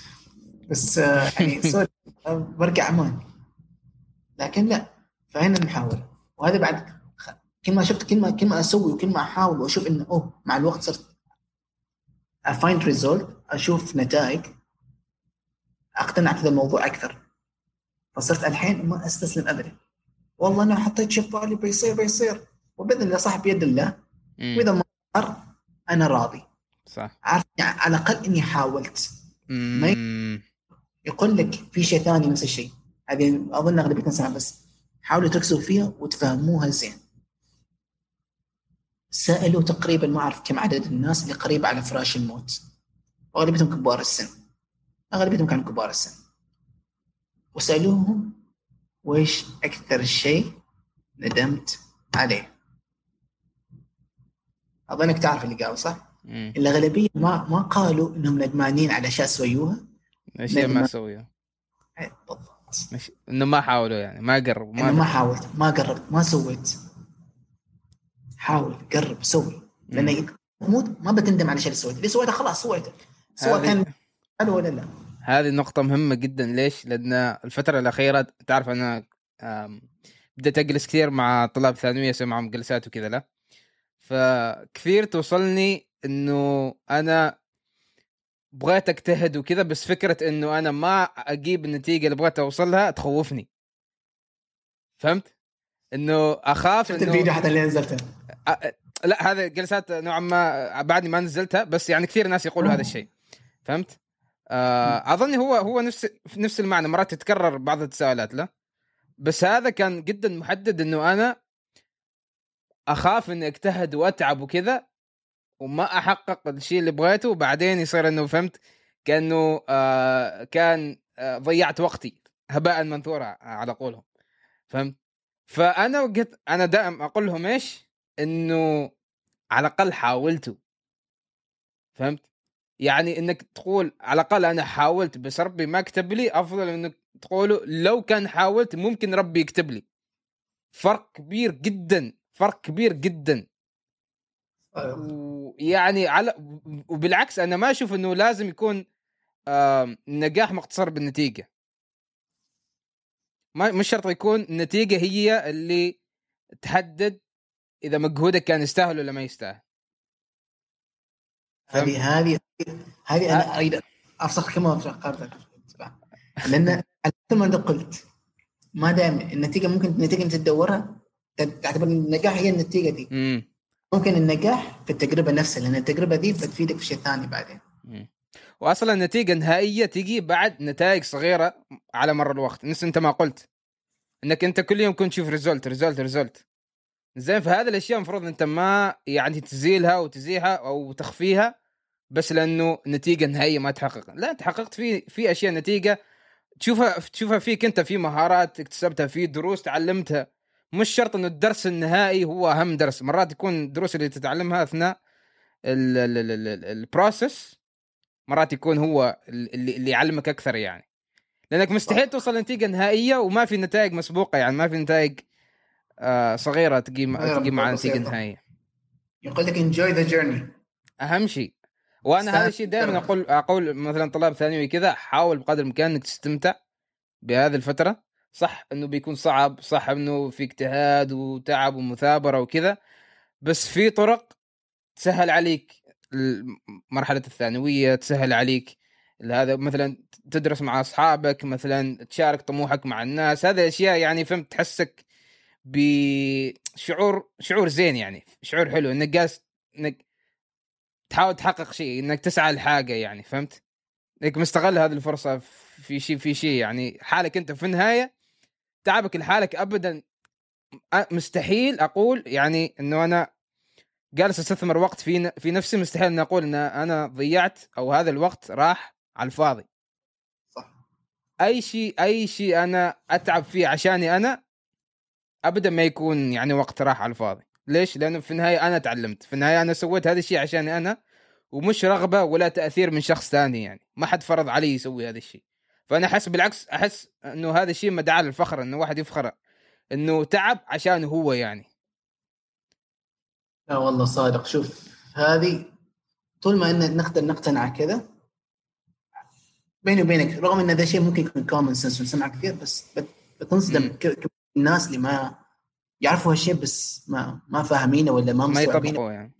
بس آه، يعني [LAUGHS] sorry برجع عمان لكن لا. فهنا المحاولة. وهذا بعد كل ما شفت كل ما كل ما أسوي وكل ما أحاول وأشوف إنه أوه مع الوقت صرت a find result أشوف نتائج اقتنع في الموضوع أكثر. فصرت الحين ما أستسلم ابدا. والله أنا حطيت شيء في بالي بيصير بيصير. وبإذن الله صح بيد الله. وإذا ما صار أنا راضي. صح. عارف يعني على الأقل إني حاولت. ما يقول لك في شيء ثاني نفس الشيء. هذه أظن اغلبيه سنة بس حاولوا تركزوا فيها وتفهموها زين. سألوا تقريبا ما أعرف كم عدد الناس اللي قريبه على فراش الموت. أغلبيتهم كبار السن. أغلبيتهم كانوا كبار السن. وسألوهم وش أكثر شيء ندمت عليه؟ أظنك تعرف اللي قال صح؟ الأغلبية ما ما قالوا إنهم ندمانين على أشياء سويوها. أشياء ما سويوها. إيه، بالضبط. مش... إنه ما حاولوا يعني ما قربوا ما, ما حاولت ما قربت ما سويت. حاول قرب سوي. لأن تموت ما بتندم على الشيء اللي سويته. اللي سويته خلاص سويته. سواء كان حلو ولا لا. هذه نقطة مهمة جدا. ليش؟ لأن الفترة الأخيرة تعرف أنا بدأت أجلس كثير مع طلاب ثانوية أسوي معهم جلسات وكذا لا؟ فكثير توصلني إنه أنا بغيت أجتهد وكذا بس فكرة إنه أنا ما أجيب النتيجة اللي بغيت أوصلها تخوفني. فهمت؟ إنه أخاف شفت الفيديو حتى اللي نزلته؟ لا هذه جلسات نوعا ما بعدني ما نزلتها بس يعني كثير ناس يقولوا هذا الشيء. فهمت؟ آه اظن هو هو نفس نفس المعنى مرات تتكرر بعض التساؤلات له بس هذا كان جدا محدد إنه أنا أخاف إني أجتهد وأتعب وكذا وما أحقق الشيء اللي بغيته وبعدين يصير إنه فهمت كأنه آه كان آه ضيعت وقتي هباء منثورا على قولهم. فهمت؟ فأنا وقت أنا دائما أقول لهم إيش؟ إنه على الأقل حاولتوا. فهمت؟ يعني إنك تقول على الأقل أنا حاولت بس ربي ما كتب لي أفضل إنك تقولوا لو كان حاولت ممكن ربي يكتب لي. فرق كبير جدا. فرق كبير جدا. ويعني على وبالعكس أنا ما أشوف إنه لازم يكون النجاح مقتصر بالنتيجة. ما مش شرط يكون النتيجة هي اللي تحدد إذا مجهودك كان يستاهل ولا ما يستاهل. هذه هذه هذه أنا أريد أفسخ كما فكرت لأن مثل ما انت قلت ما دام النتيجة ممكن النتيجة انت تدورها تعتبر النجاح هي النتيجة دي. مم. ممكن النجاح في التجربة نفسها لأن التجربة دي بتفيدك في شيء ثاني بعدين. مم. واصلا النتيجة النهائية تجي بعد نتائج صغيرة على مر الوقت. نفس أنت ما قلت. إنك أنت كل يوم كنت تشوف result result result زين فهذه الأشياء المفروض أنت ما يعني تزيلها وتزيحها أو تخفيها بس لأنه نتيجه نهائيه ما تحقق. لا تحققت في في أشياء نتيجة تشوفها تشوفها فيك أنت في مهارات اكتسبتها في دروس تعلمتها. مش شرط إنه الدرس النهائي هو أهم درس مرات يكون الدروس اللي تتعلمها أثناء ال process مرات يكون هو اللي, اللي يعلمك أكثر يعني. لأنك مستحيل توصل لنتيجة نهائية وما في نتائج مسبوقة يعني ما في نتائج آه صغيرة تقيم تقيم مع نتيجة نهائية. يقول لك enjoy the journey أهم شيء. وأنا هذا الشيء دائما أقول أقول مثلا طلاب ثانوي كذا حاول بقدر الإمكان إنك تستمتع بهذه الفترة. صح إنه بيكون صعب صح إنه في اجتهاد وتعب ومثابرة وكذا بس في طرق تسهل عليك مرحلة الثانوية تسهل عليك هذا مثلا تدرس مع أصحابك مثلا تشارك طموحك مع الناس هذه أشياء يعني فهمت تحسك بشعور شعور زين يعني شعور حلو إنك جالس إنك تحاول تحقق شيء إنك تسعى لحاجة يعني فهمت؟ إنك مستغل هذه الفرصة في شيء في شيء يعني حالك أنت في النهاية تعبك لحالك ابدا مستحيل أقول يعني إنه أنا جالس أستثمر وقت في في نفسي مستحيل إني أقول إن أنا ضيعت أو هذا الوقت راح على الفاضي. صح. أي شيء أي شيء أنا أتعب فيه عشاني أنا ابدا ما يكون يعني وقت راح على الفاضي. ليش؟ لأنه في النهاية أنا تعلمت. في النهاية أنا سويت هذا الشيء عشاني أنا ومش رغبة ولا تأثير من شخص ثاني يعني. ما حد فرض علي يسوي هذا الشيء. فأنا أحس بالعكس أحس إنه هذا الشيء مدعاة للفخر إنه واحد يفخر إنه تعب عشان هو يعني. لا والله صادق. شوف هذه طول ما إن نقدر نقتنع كذا بيني وبينك رغم إن هذا الشيء ممكن يكون كومن سنس ونسمع كثير بس بتنصدم الناس اللي ما يعرفوا هالشيء بس ما ما فاهمينه ولا ما ما يطبقوا. يعني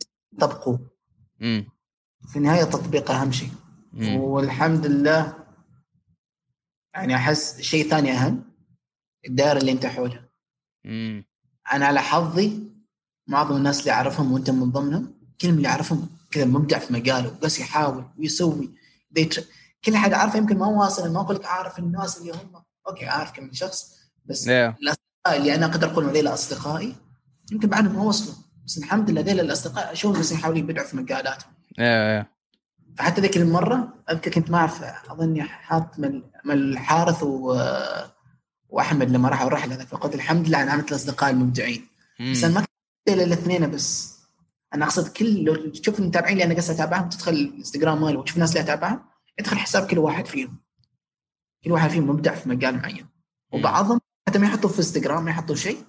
في النهاية التطبيق أهم شيء. والحمد لله يعني أحس شيء ثاني أهم الدائرة اللي أنت حولها امم أنا على حظي معظم الناس اللي أعرفهم وأنت من ضمنهم كل اللي أعرفهم كذا مبدع في مجاله بس يحاول ويسوي better... كل حد اعرفه يمكن ما واصل ما أقول لك اعرف الناس اللي هم okay اعرف كم شخص بس yeah. الأصدقاء اللي أنا أقدر أقول هذول اصدقائي يمكن بعدهم ما وصلوا بس الحمد لله هذول الأصدقاء اشوفهم بس يحاولوا يبدعوا في مجالاتهم yeah, yeah. فحتى ذيك المرة أذكر كنت ما أعرف أظني حاط من من الحارث و... وأحمد لما راحوا الرحلة فقلت الحمد لله أنا عملت الأصدقاء المبدعين. بس أنا ما إلا الاثنين بس. أنا أقصد كل لو تشوف المتابعين اللي أنا قاعد أتابعهم تدخل الإنستغرام مالي وتشوف الناس اللي أتابعهم ادخل حساب كل واحد فيهم. كل واحد فيهم مبدع في مجال معين. وبعضهم حتى ما يحطوا في إنستغرام ما يحطوا شيء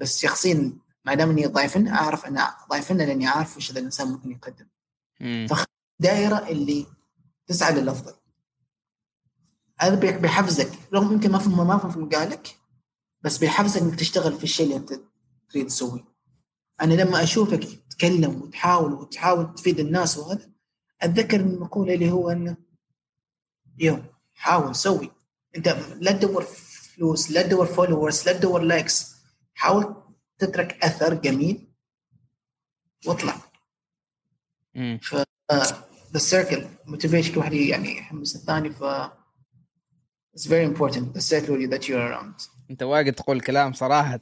بس شخصيا ما دام إني ضايفن أعرف أنا ضايفن لأني عارف وش هذا الإنسان ممكن يقدم. دائره اللي تسعى للافضل هذا بيحفزك. رغم يمكن ما فهم ما في مجالك بس بيحفزك إنك تشتغل في الشيء اللي أنت تريد تسويه. أنا لما أشوفك تتكلم وتحاول وتحاول تفيد الناس وهذا أتذكر المقوله اللي هو إنه you حاول سوي. أنت لا تدور فلوس لا تدور followers لا تدور likes حاول تترك أثر جميل واطلع. ف the circle motivation واحد يعني يحمس الثاني ف it's very important the circle that you're around. أنت واجد تقول كلام صراحة.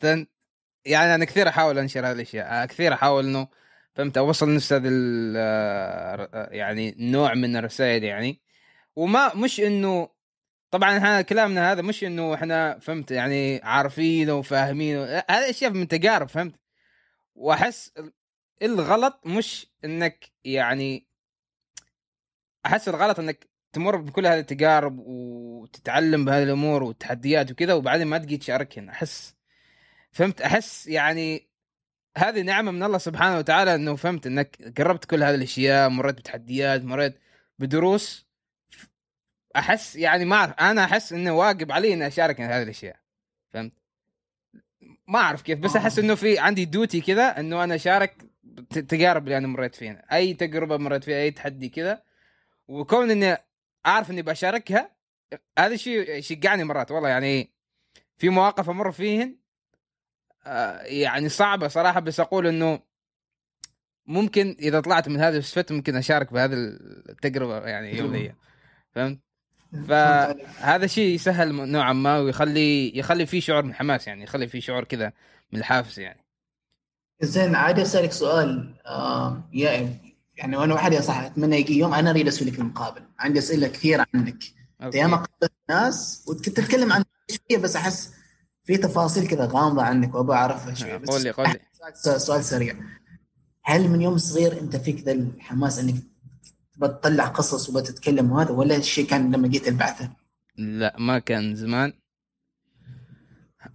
يعني أنا كثير أحاول أنشر هذه الأشياء. كثير أحاول إنه فهمت؟ أوصل نفس هذا يعني نوع من الرسائل يعني. وما مش إنه طبعا إحنا كلامنا هذا مش إنه إحنا فهمت؟ يعني عارفين وفاهمين هذه أشياء من تجارب فهمت؟ وأحس الغلط مش إنك يعني أحس الغلط إنك تمر بكل هذه التجارب وتتعلم بهذه الأمور والتحديات وكذا وبعدين ما تجي تشاركهن. أحس فهمت؟ أحس يعني هذه نعمة من الله سبحانه وتعالى إنه فهمت إنك قربت كل هذه الأشياء مريت بتحديات مريت بدروس. أحس يعني ما أعرف أنا أحس إنه واجب علي إني أشارك هذه الأشياء. فهمت؟ ما أعرف كيف بس أحس إنه في عندي دوتي كذا إنه أنا أشارك التجارب اللي أنا مريت فيها. أي تجربة مريت فيها أي تحدي كذا وكون إني أعرف إني بشاركها هذا الشيء يشجعني مرات والله. يعني في مواقف أمر فيهن آه، يعني صعبة صراحة بس أقول إنه ممكن إذا طلعت من هذا السفت ممكن أشارك بهذه التجربة يعني يوميه فهمت؟ فهذا شيء يسهل نوعا ما ويخلي يخلي في شعور من حماس يعني يخلي في شعور كذا من الحافز يعني. زين عادي أسألك سؤال آه يا يعني وأنا واحد يا صح أتمنى يجي يوم أنا أريد أسوي لك المقابل. عندي أسئلة كثيره عنك. انت ياما قابلت ناس وكنت تتكلم عن شوية بس أحس في تفاصيل كذا غامضة عنك وأبغى اعرفها شوية بس قول لي قول لي سؤال سريع. هل من يوم صغير أنت فيك ذا الحماس إنك تطلع قصص وبتتكلم وهذا ولا الشيء كان لما جيت البعثة؟ لا ما كان زمان.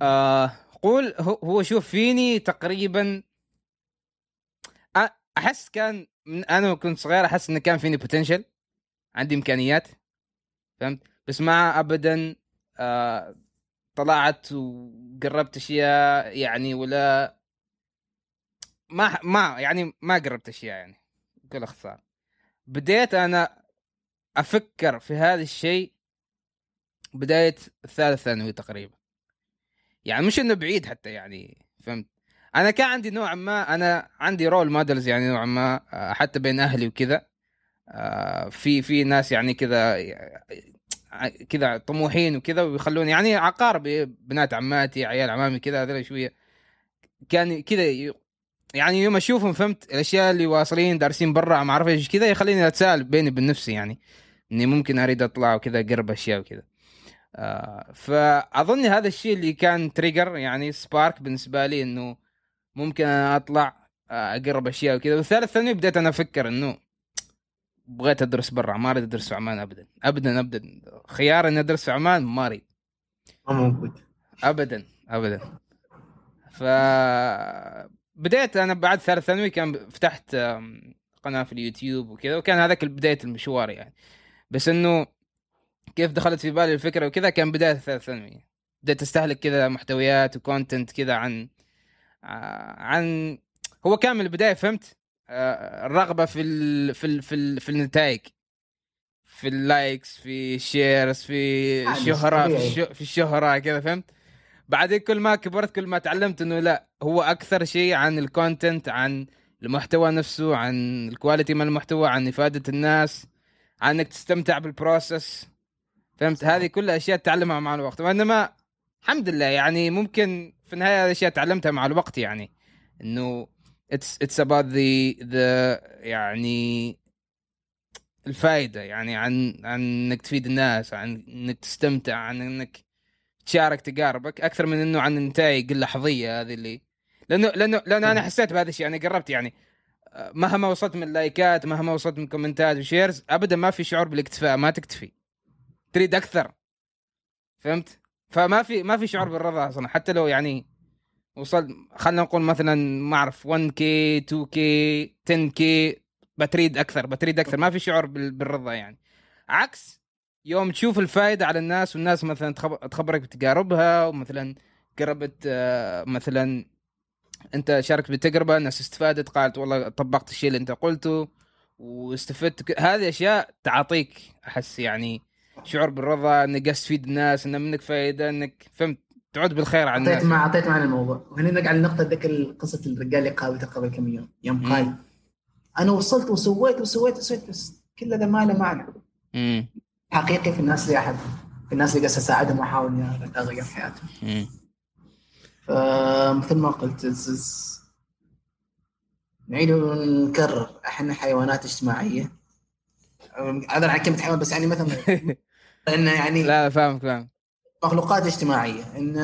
آه قول هو شوف فيني تقريبا أحس كان أنا كنت صغير أحس انه كان فيني بوتنشل عندي إمكانيات. فهمت؟ بس ما ابدا آه طلعت وقربت أشياء يعني ولا ما ما يعني ما قربت أشياء يعني بكل اختصار. بديت أنا أفكر في هذا الشيء بداية الثالث ثانوي تقريبا. يعني مش إنه بعيد حتى يعني فهمت؟ أنا كان عندي نوعا ما أنا عندي role models يعني نوعا ما آه، حتى بين أهلي وكذا آه، في في ناس يعني كذا كذا طموحين وكذا ويخلون يعني عقارب بنات عماتي عيال عمامي كذا هذول شوية. كان كذا يعني يوم أشوفهم فهمت الأشياء اللي واصلين دارسين برا ما أعرف إيش كذا يخليني أتساءل بيني وبين نفسي يعني إني ممكن أريد أطلع وكذا أقرب أشياء وكذا. آه فأظن هذا الشيء اللي كان تريجر يعني سبارك بالنسبة لي إنه ممكن أنا أطلع أقرب أشياء وكذا. والثالث ثاني بديت أنا أفكر إنه بغيت أدرس برا ما أريد أدرس في عمان ابدا. ابدا ابدا. خيار إني أدرس في عمان ما أريد. ما موجود. ابدا ابدا. ف بديت أنا بعد ثالث ثانوي كان فتحت قناة في اليوتيوب وكذا وكان هذاك بداية المشوار يعني. بس إنه كيف دخلت في بالي الفكرة وكذا كان بداية ثالث ثانوي. بديت أستهلك كذا محتويات وكونتنت كذا عن عن هو كان من البداية فهمت؟ آه، الرغبة في ال في ال في, ال في النتائج في ال likes في ال shares في الشهرة في, في الشهرة كذا فهمت؟ بعدين كل ما كبرت كل ما تعلمت إنه لا هو أكثر شيء عن ال content عن المحتوى نفسه عن ال quality من المحتوى عن إفادة الناس عن إنك تستمتع بال process فهمت؟ هذه كلها أشياء تتعلمها مع الوقت. وإنما الحمد لله يعني ممكن في النهاية هذه أشياء تعلمتها مع الوقت يعني إنه it's it's about the the يعني الفائده يعني عن عن إنك تفيد الناس عن إنك تستمتع عن إنك تشارك تقاربك أكثر من إنه عن النتائج اللحظية هذه اللي لأنه لأنه لأنه أنا حسيت بهذا الشيء أنا قربت يعني مهما وصلت من لايكات مهما وصلت من كومنتات و shares ابدا ما في شعور بالإكتفاء ما تكتفي تريد أكثر فهمت؟ فما في ما في شعور بالرضا أصلا. حتى لو يعني وصلت خلينا نقول مثلا ما أعرف 1 كي 2 كي 10 كي بتريد أكثر بتريد أكثر. ما في شعور بالرضا يعني. عكس يوم تشوف الفائدة على الناس والناس مثلا تخبرك بتجاربها ومثلا قربت آه، مثلا أنت شاركت بالتجربة الناس استفادت قالت والله طبقت الشيء اللي أنت قلته واستفدت. هذه أشياء تعطيك أحس يعني شعور بالرضا إنك تفيد الناس ان منك فائده إنك فهمت تعود بالخير على الناس. اعطيت مع أعطيت معنا الموضوع. وهنا نرجع لنقطه ذيك قصة الرجال اللي قابلته قبل كم يوم. يوم قال أنا وصلت وسويت وسويت وسويت بس كل هذا ما له معنى. حقيقي في الناس اللي احبهم في الناس اللي قاعد أساعدهم وأحاول إني أغير حياتهم. فمثل ما قلت نعيد ونكرر. إحنا حيوانات اجتماعية. عذرا عن كلمه حيوان بس يعني مثلا [LAUGHS] انه يعني لا فاهم فاهم مخلوقات اجتماعية إن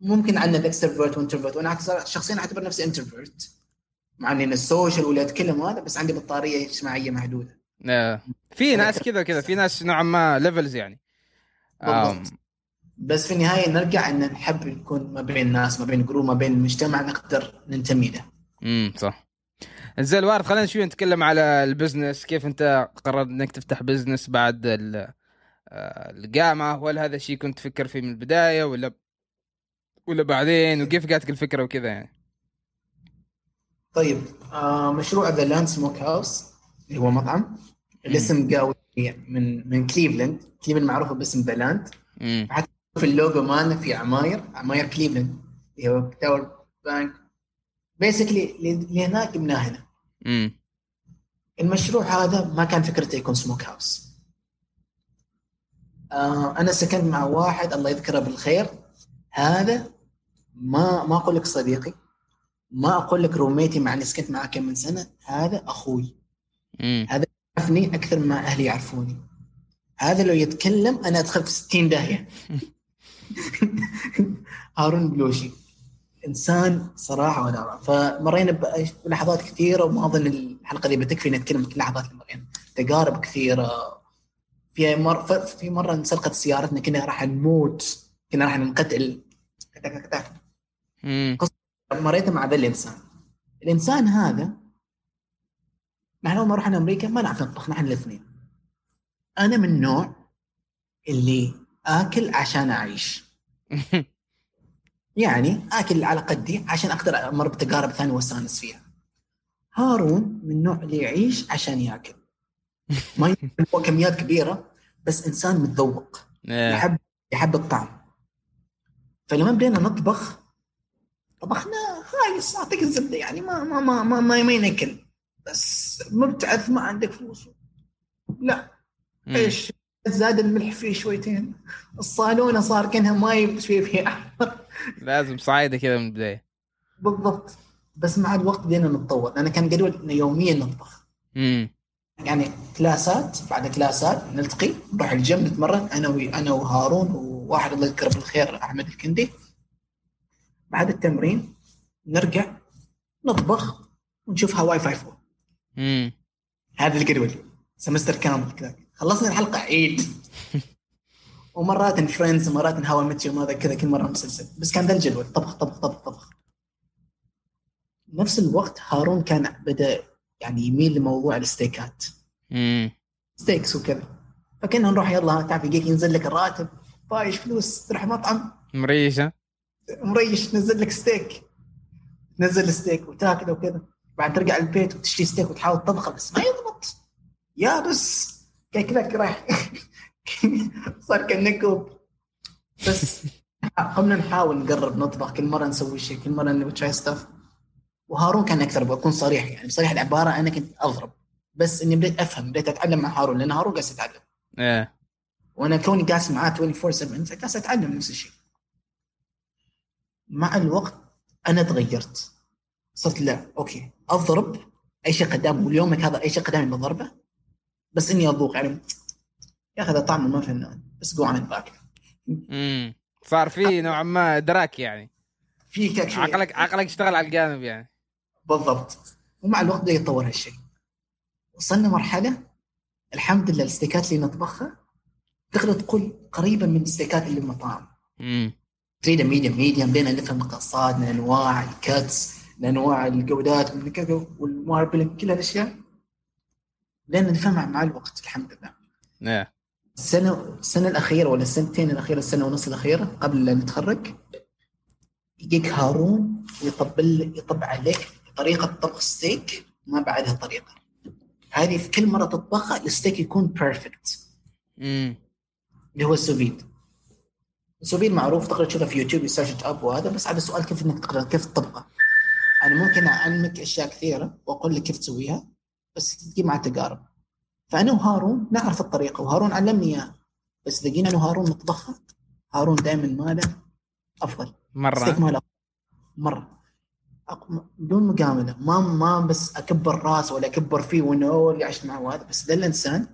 ممكن عندنا ال extrovert و introvert وأنا شخصيا أعتبر نفسي introvert مع إني ال social واللي أتكلم هذا بس عندي بطارية اجتماعية محدودة. آه. في ناس كذا كذا في ناس نوعا ما levels يعني. بس في النهاية نرجع إن نحب نكون ما بين الناس ما بين group ما بين المجتمع نقدر ننتمي له. امم صح. زين الوارد خلينا شوي نتكلم على ال business كيف انت قررت انك تفتح business بعد آه، الجامعة وهل هذا الشيء كنت تفكر فيه من البداية ولا ولا بعدين؟ وكيف جاتك الفكرة وكذا يعني؟ طيب آه مشروع The Land Smoke House اللي هو مطعم الاسم قوي من من كليفلاند كليفلاند معروفه باسم The Land حتى في اللوجو مالنا في عماير عماير كليفلاند اللي هو Tower Bank basically اللي هناك جبناه هنا. المشروع هذا ما كان فكرته يكون smoke house آه أنا سكنت مع واحد الله يذكره بالخير. هذا ما ما أقول لك صديقي. ما أقول لك roommate ي مع اللي سكنت معاه كم من سنة. هذا أخوي. مم. هذا يعرفني أكثر ما أهلي يعرفوني. هذا لو يتكلم أنا أدخل في 60 داهية. [LAUGHS] هارون بلوشي. إنسان صراحة وأنا فمرينا بلحظات كثيرة وما أظن الحلقة دي بتكفي نتكلم في اللحظات اللي مرينا. تجارب كثيرة. في مره في مرة انسرقت سيارتنا كنا راح نموت. كنا راح ننقتل. مريت مع ذا الإنسان. الإنسان هذا نحن أول ما رحنا أمريكا ما نعرف نطبخ نحن الاثنين. أنا من النوع اللي آكل عشان أعيش. [LAUGHS] يعني آكل على قدي عشان أقدر أمر بتجارب ثانية وأستأنس فيها. هارون من النوع اللي يعيش عشان يأكل. [LAUGHS] ما هو كميات كبيرة بس إنسان متذوق. يحب يحب الطعم. فلما بدينا نطبخ طبخنا خايس أعطيك الزبدة يعني ما ما ما ما, ما, ما ينكل. بس مبتعث ما عندك فلوس. لا. إيش؟ زاد الملح فيه شويتين. الصالونة صار كأنها ماي شوي فيه أحمر. لازم صعيدة كذا من البداية. بالضبط. بس مع الوقت بدينا نتطور. أنا كان جدول انه يوميا نطبخ. امم يعني كلاسات بعد كلاسات نلتقي نروح الجيم نتمرن أنا وي أنا وهارون وواحد الله يذكره بالخير أحمد الكندي. بعد التمرين نرجع نطبخ ونشوف Hawaii Five-O. امم هذا الجدول semester كامل كذا. خلصنا الحلقة عيد. [LAUGHS] ومرات Friends ومرات How I Met Your Mother كذا كل مرة مسلسل. بس كان ذا الجدول. طبخ طبخ طبخ طبخ. نفس الوقت هارون كان بدأ يعني يميل لموضوع الستيكات. امم steaks وكذا. فكنا نروح يلا تعرف يجيك ينزل لك الراتب. طايش فلوس تروح مطعم. مريشه مريش نزل لك ستيك. نزل ستيك وتاكله وكذا. بعد ترجع البيت وتشتري ستيك وتحاول تطبخه بس ما يضبط. yeah بس كذا [LAUGHS] صار كالنكوب بس [LAUGHS] قمنا نحاول نقرب نطبخ كل مرة نسوي شيء كل مرة نبي try stuff وهارون كان أكثر بكون صريح يعني. بصريح العبارة أنا كنت أضرب. بس إني بديت أفهم بديت أتعلم مع هارون لأن هارون قاعد يتعلم. إيه. وأنا كوني جالس معاه 24 7 فجالس أتعلم نفس الشيء مع الوقت أنا تغيرت. صرت لا okay أضرب أي شيء قدامي واليومك هذا أي شيء قدامي بضربه بس إني أذوق. يعني يا أخي طعمه ما فنان بس جوعان باكل امم صار في نوعا ما إدراك يعني. في عقلك عقلك اشتغل على الجانب يعني. بالضبط. ومع الوقت بدا يتطور هالشيء. وصلنا مرحلة الحمد لله الستيكات اللي نطبخها تقدر تقول قريبه من الستيكات اللي بالمطاعم امم تريد medium medium بين نفهم القصات من أنواع ال cuts لانواع الجودات من كذا وال marbling كل هالأشياء. لأن نفهمها مع الوقت الحمد لله. إيه السنة السنة الأخيرة ولا السنتين الأخيرة السنة ونص الأخيرة قبل لا نتخرج يجيك هارون ويطبل يطب عليك طريقه طبخ ستيك ما بعدها طريقة. هذه في كل مرة تطبخها الستيك يكون perfect امم اللي هو السوفيد السوفيد معروف تقدر تشوفه في يوتيوب يـ search up وهذا بس هذا السؤال كيف إنك تقدر كيف تطبقه أنا ممكن أعلمك أشياء كثيرة وأقول لك كيف تسويها بس تجي مع تجارب. فأنا وهارون نعرف الطريقة. وهارون علمني إياها. بس اذا جينا أنا وهارون نطبخها هارون دائما ماله أفضل. مرة. ماله مرة. بدون مجامله ما ما بس أكبر راس ولا أكبر فيه وإنه هو اللي عشت معه هذا. بس ده الإنسان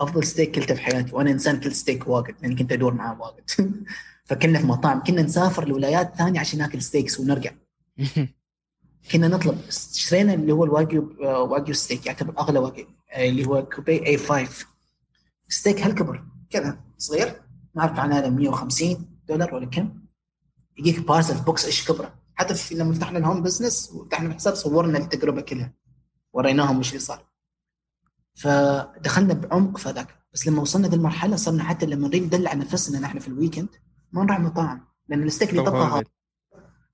أفضل ستيك كلته في حياتي. وأنا إنسان كل ستيك واجد. لأني كنت أدور معاه واجد. [LAUGHS] فكنا في مطاعم. كنا نسافر لولايات ثانية عشان ناكل steaks ونرجع. [LAUGHS] كنا نطلب اشترينا اللي هو الواجيو واجيو ستيك يعتبر أغلى واجيو آه، اللي هو كوبي A5 ستيك هالكبر كذا صغير ما أعرف عن هذا 150 دولار ولا كم. يجيك parcel box إيش كبره. حتى في لما فتحنا ال home business وفتحنا الحساب صورنا التجربة كلها وريناهم وش اللي صار. فدخلنا بعمق في ذاك بس لما وصلنا ذي المرحلة صرنا حتى لما نريد ندلع نفسنا نحن في ال weekend ما نروح مطاعم لأن الستيك اللي طبخه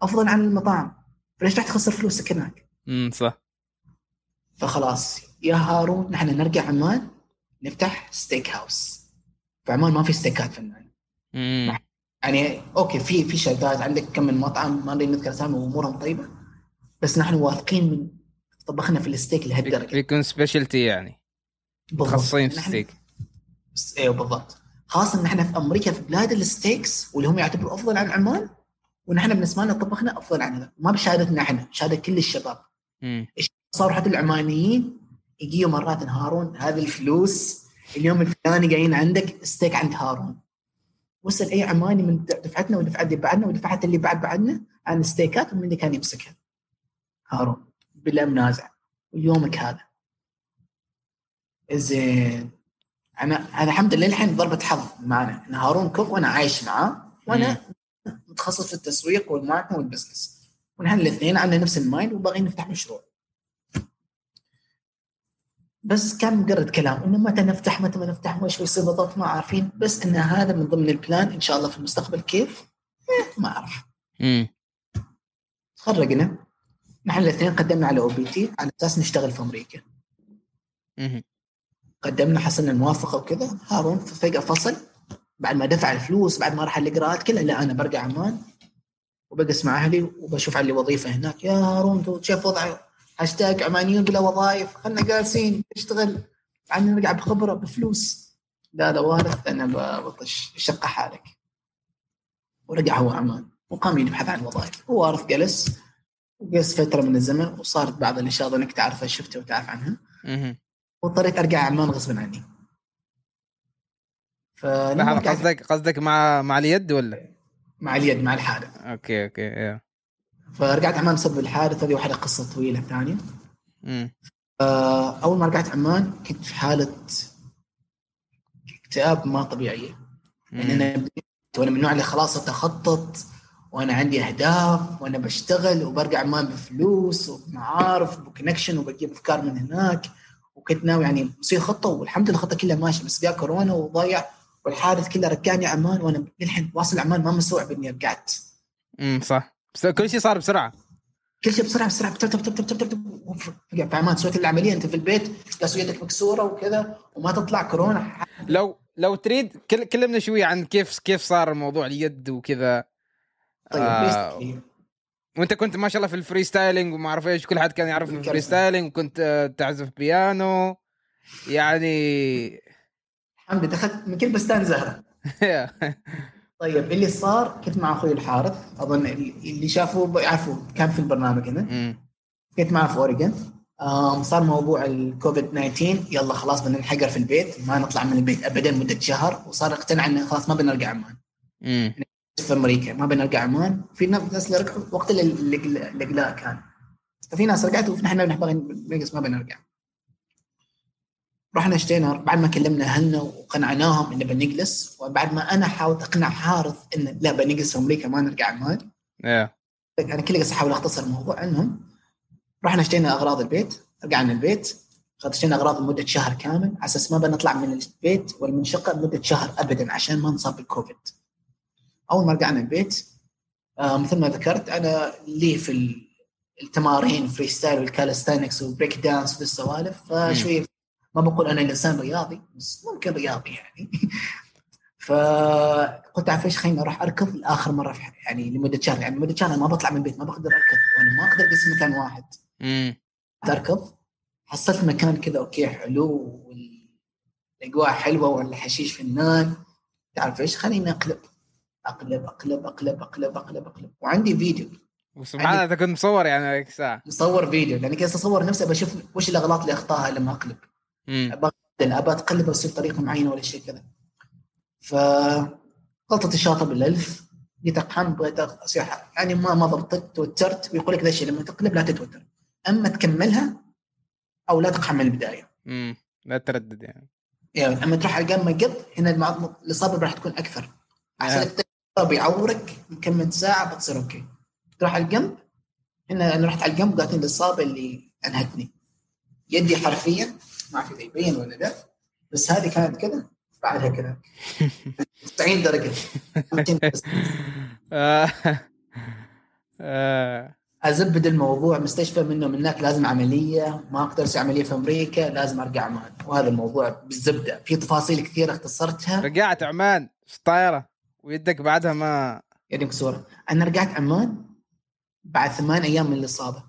أفضل عن المطاعم. فليش راح تخسر فلوسك هناك؟ امم صح. فخلاص يا هارون نحن نرجع عمان نفتح steak house في عمان ما في ستيكات فنان امم يعني okay في في شركات عندك كم من مطعم ما نريد نذكر أسامي وأمورهم طيبة. بس نحن واثقين من طبخنا في الستيك لهالدرجة. يكون specialty يعني. متخصصين في نحن- ستيك بس- أيوه بالضبط. خاصة ان إحنا في أمريكا في بلاد ال steaks واللي هم يعتبروا أفضل عن عمان ونحن بالنسبة لنا طبخنا أفضل عن هذا. ما بشهادتنا إحنا شهادة كل الشباب. صاروا حتى العمانيين؟ يجيوا مرات هارون هذه الفلوس اليوم الفلاني جايين عندك ستيك عند هارون. وصل أي عماني من دفعتنا ودفعة اللي بعدنا ودفعة اللي بعد بعدنا عن ستيكات ومن اللي كان يمسكها؟ هارون. بلا منازع. ويومك هذا. زين. أنا أنا الحمد لله الحين ضربة حظ معنا. إن هارون cook وأنا عايش معاه وأنا متخصص في التسويق وال marketing وال business. ونحن الاثنين عندنا نفس ال mind وباغيين نفتح مشروع. بس كان مجرد كلام إنه متى نفتح متى ما نفتح وش يصير بالضبط ما عارفين. بس إن هذا من ضمن ال plan إن شاء الله في المستقبل كيف؟ إيه ما أعرف. امم تخرجنا. نحن الاثنين قدمنا على OPT على أساس نشتغل في أمريكا. أمم. قدمنا حصلنا الموافقة وكذا. هارون فجاه فصل. بعد ما دفع الفلوس بعد ما راح الاجراءات كلها لا أنا برجع عمان وبجلس مع أهلي وبشوف علي وظيفه هناك. يا هارون شايف وضعي هاشتاج عمانيون بلا وظائف خلنا جالسين نشتغل عن نرجع بخبرة بفلوس. لا لا وارث أنا بطش شقة حالك. ورجع هو عمان وقام يبحث عن وظائف. وارث جلس وجلس فترة من الزمن وصارت بعض الأشياء انك تعرفها شفتها وتعرف عنها. واضطريت أرجع عمان غصبا عني. قصدك قصدك مع مع اليد ولا؟ مع اليد مع الحادث okay okay yeah. فرجعت عمان بسبب الحادث هذه واحدة قصة طويلة ثانية. امم أول ما رجعت عمان كنت في حالة اكتئاب ما طبيعية. يعني أنا وأنا من النوع اللي خلاص أتخطط وأنا عندي أهداف وأنا بشتغل وبرجع عمان بفلوس وبمعارف وب connection وبجيب أفكار من هناك. وكنت ناوي يعني بصير خطة والحمد لله الخطه كلها ماشية بس جاء كورونا وضيع والحادث كله رجعني عمان وأنا للحين واصل عمان ما مستوعب إني رجعت. امم صح. بس كل شيء صار بسرعة. كل شيء بسرعة بسرعة. تب تب تب تب تب في عمان سويت العملية أنت في البيت جالس يدك مكسورة وكذا وما تطلع كورونا. لو لو تريد كلمنا شوية عن كيف كيف صار موضوع اليد وكذا. طيب آه وأنت كنت ما شاء الله في ال freestyling وما أعرف إيش كل حد كان يعرف ال freestyling وكنت تعزف بيانو. يعني لله دخلت من كل بستان زهره طيب اللي صار كنت مع أخوي الحارث اظن اللي شافوه يعرفوا كان في البرنامج هنا كنت معه في اوريجن صار موضوع الكوفيد 19 يلا خلاص بدنا نحقر في البيت ما نطلع من البيت ابدا مده شهر وصار اقتنع انه خلاص ما بنرجع عمان في أمريكا ما بنرجع عمان في ناس اللي رجعوا وقت الاقلاع كان ففي ناس رجعت ونحن نبغى ما بنرجع رحنا اشتينا بعد ما كلمنا اهلنا وقنعناهم إنه بنجلس وبعد ما أنا حاولت أقنع حارث إنه لا بنجلس في أمريكا ما نرجع عمان yeah. أنا كل قصه أحاول أختصر الموضوع انهم رحنا اشتينا أغراض البيت رجعنا البيت. اشترينا أغراض لمدة شهر كامل. على أساس ما بنطلع من البيت والمنشقة لمدة شهر ابدا عشان ما نصاب بالكوفيد. أول ما رجعنا البيت آه مثل ما ذكرت أنا لي في التمارين freestyle وال calisthenics و breakdance وذي السوالف فشوي ما بقول أنا إنسان رياضي بس ممكن رياضي يعني. [LAUGHS] فقلت عارف إيش خليني أروح أركض لآخر مرة في يعني لمدة شهر يعني لمدة شهر ما بطلع من البيت ما بقدر أركض وأنا ما أقدر اجلس مكان واحد. امم أركض حصلت مكان كذا okay حلو والأجواء حلوة والحشيش فنان تعرف إيش خليني أقلب أقلب أقلب أقلب أقلب أقلب أقلب. وعندي فيديو. وسبحان الله أنت كنت مصور يعني ساعه مصور فيديو لأني كنت أصور نفسي بشوف وش الأغلاط اللي أخطأها لما أقلب. ابى ابى أتقلب واصير طريقه معينة ولا شيء كذا. ف غلطة الشاطئ بالألف. جيت أقحم بغيت اصير يعني ما ما ضبطت توترت. ويقول لك ذا الشيء لما تقلب لا تتوتر. أما تكملها أو لا تقحم من البداية. امم لا تردد يعني. يعني أما تروح على الجنب ما قط هنا الإصابة راح تكون أكثر. احسن لك بيعورك يكمل ساعة بتصير أوكي. تروح على الجنب. هنا أنا رحت على الجنب قالت الإصابة اللي أنهتني. يدي حرفيا ما في يبين ولا لا بس هذه كانت كذا بعدها كذا. 90 درجة. [LAUGHS] أزبد الموضوع مستشفى منه من هناك لازم عملية ما أقدر أسوي عملية في أمريكا لازم أرجع عمان. وهذا الموضوع بالزبدة. في تفاصيل كثيرة اختصرتها. رجعت عمان في الطائره ويدك بعدها ما. يدي مكسوره أنا رجعت عمان بعد ثمان أيام من الإصابة.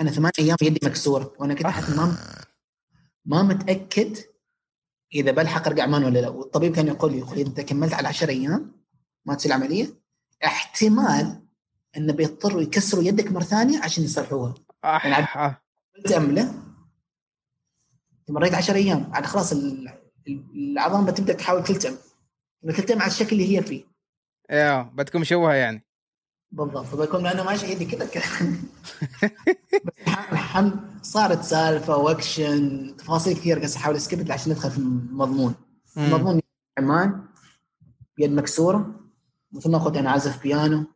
أنا ثمان أيام يدي مكسورة وأنا كنت حتى ما ما متأكد إذا بلحق ارجع عمان ولا لا. والطبيب كان يقول لي يقول أنت كملت على 10 أيام ما تصير العملية احتمال إنه بيضطروا يكسروا يدك مرة ثانية عشان يصلحوها. آه. يعني مريت 10 أيام. عاد خلاص العظام بتبدأ تحاول تلتئم. تلتئم على الشكل اللي هي فيه. أيوه بتكون مشوهة يعني. بالضبط. فبكون أنا ماشي يدي كذا كذا الحمد صارت سالفة وأكشن تفاصيل كثير بس أحاول اسكبت عشان ندخل في المضمون. المضمون عمان يد مكسورة مثل ما قلت أنا أعزف بيانو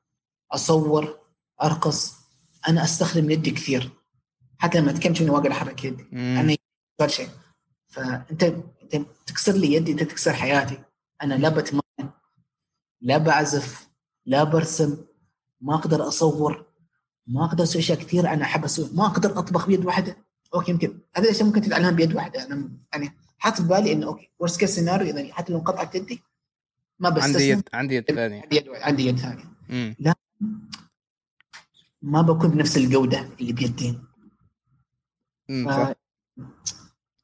أصور أرقص. أنا أستخدم يدي كثير. حتى لما أتكلم شنو واقدر أحرك يدي. أنا كل شيء. فأنت أنت تكسر لي يدي أنت تكسر حياتي. أنا لا بتمرن لا بعزف لا برسم. ما أقدر أصور ما أقدر أسوي أشياء كثير أنا أحب أسوي ما أقدر أطبخ بيد واحدة. okay يمكن هذه الأشياء ممكن تتعلمها بيد واحدة. أنا يعني حاط في بالي إنه okay worst case scenario إذا حتى لو انقطعت يدي ما بس عندي يد عندي يد ثانية. عندي يد عندي يد ثانية. لا ما بكون بنفس الجودة اللي بيدين. ف-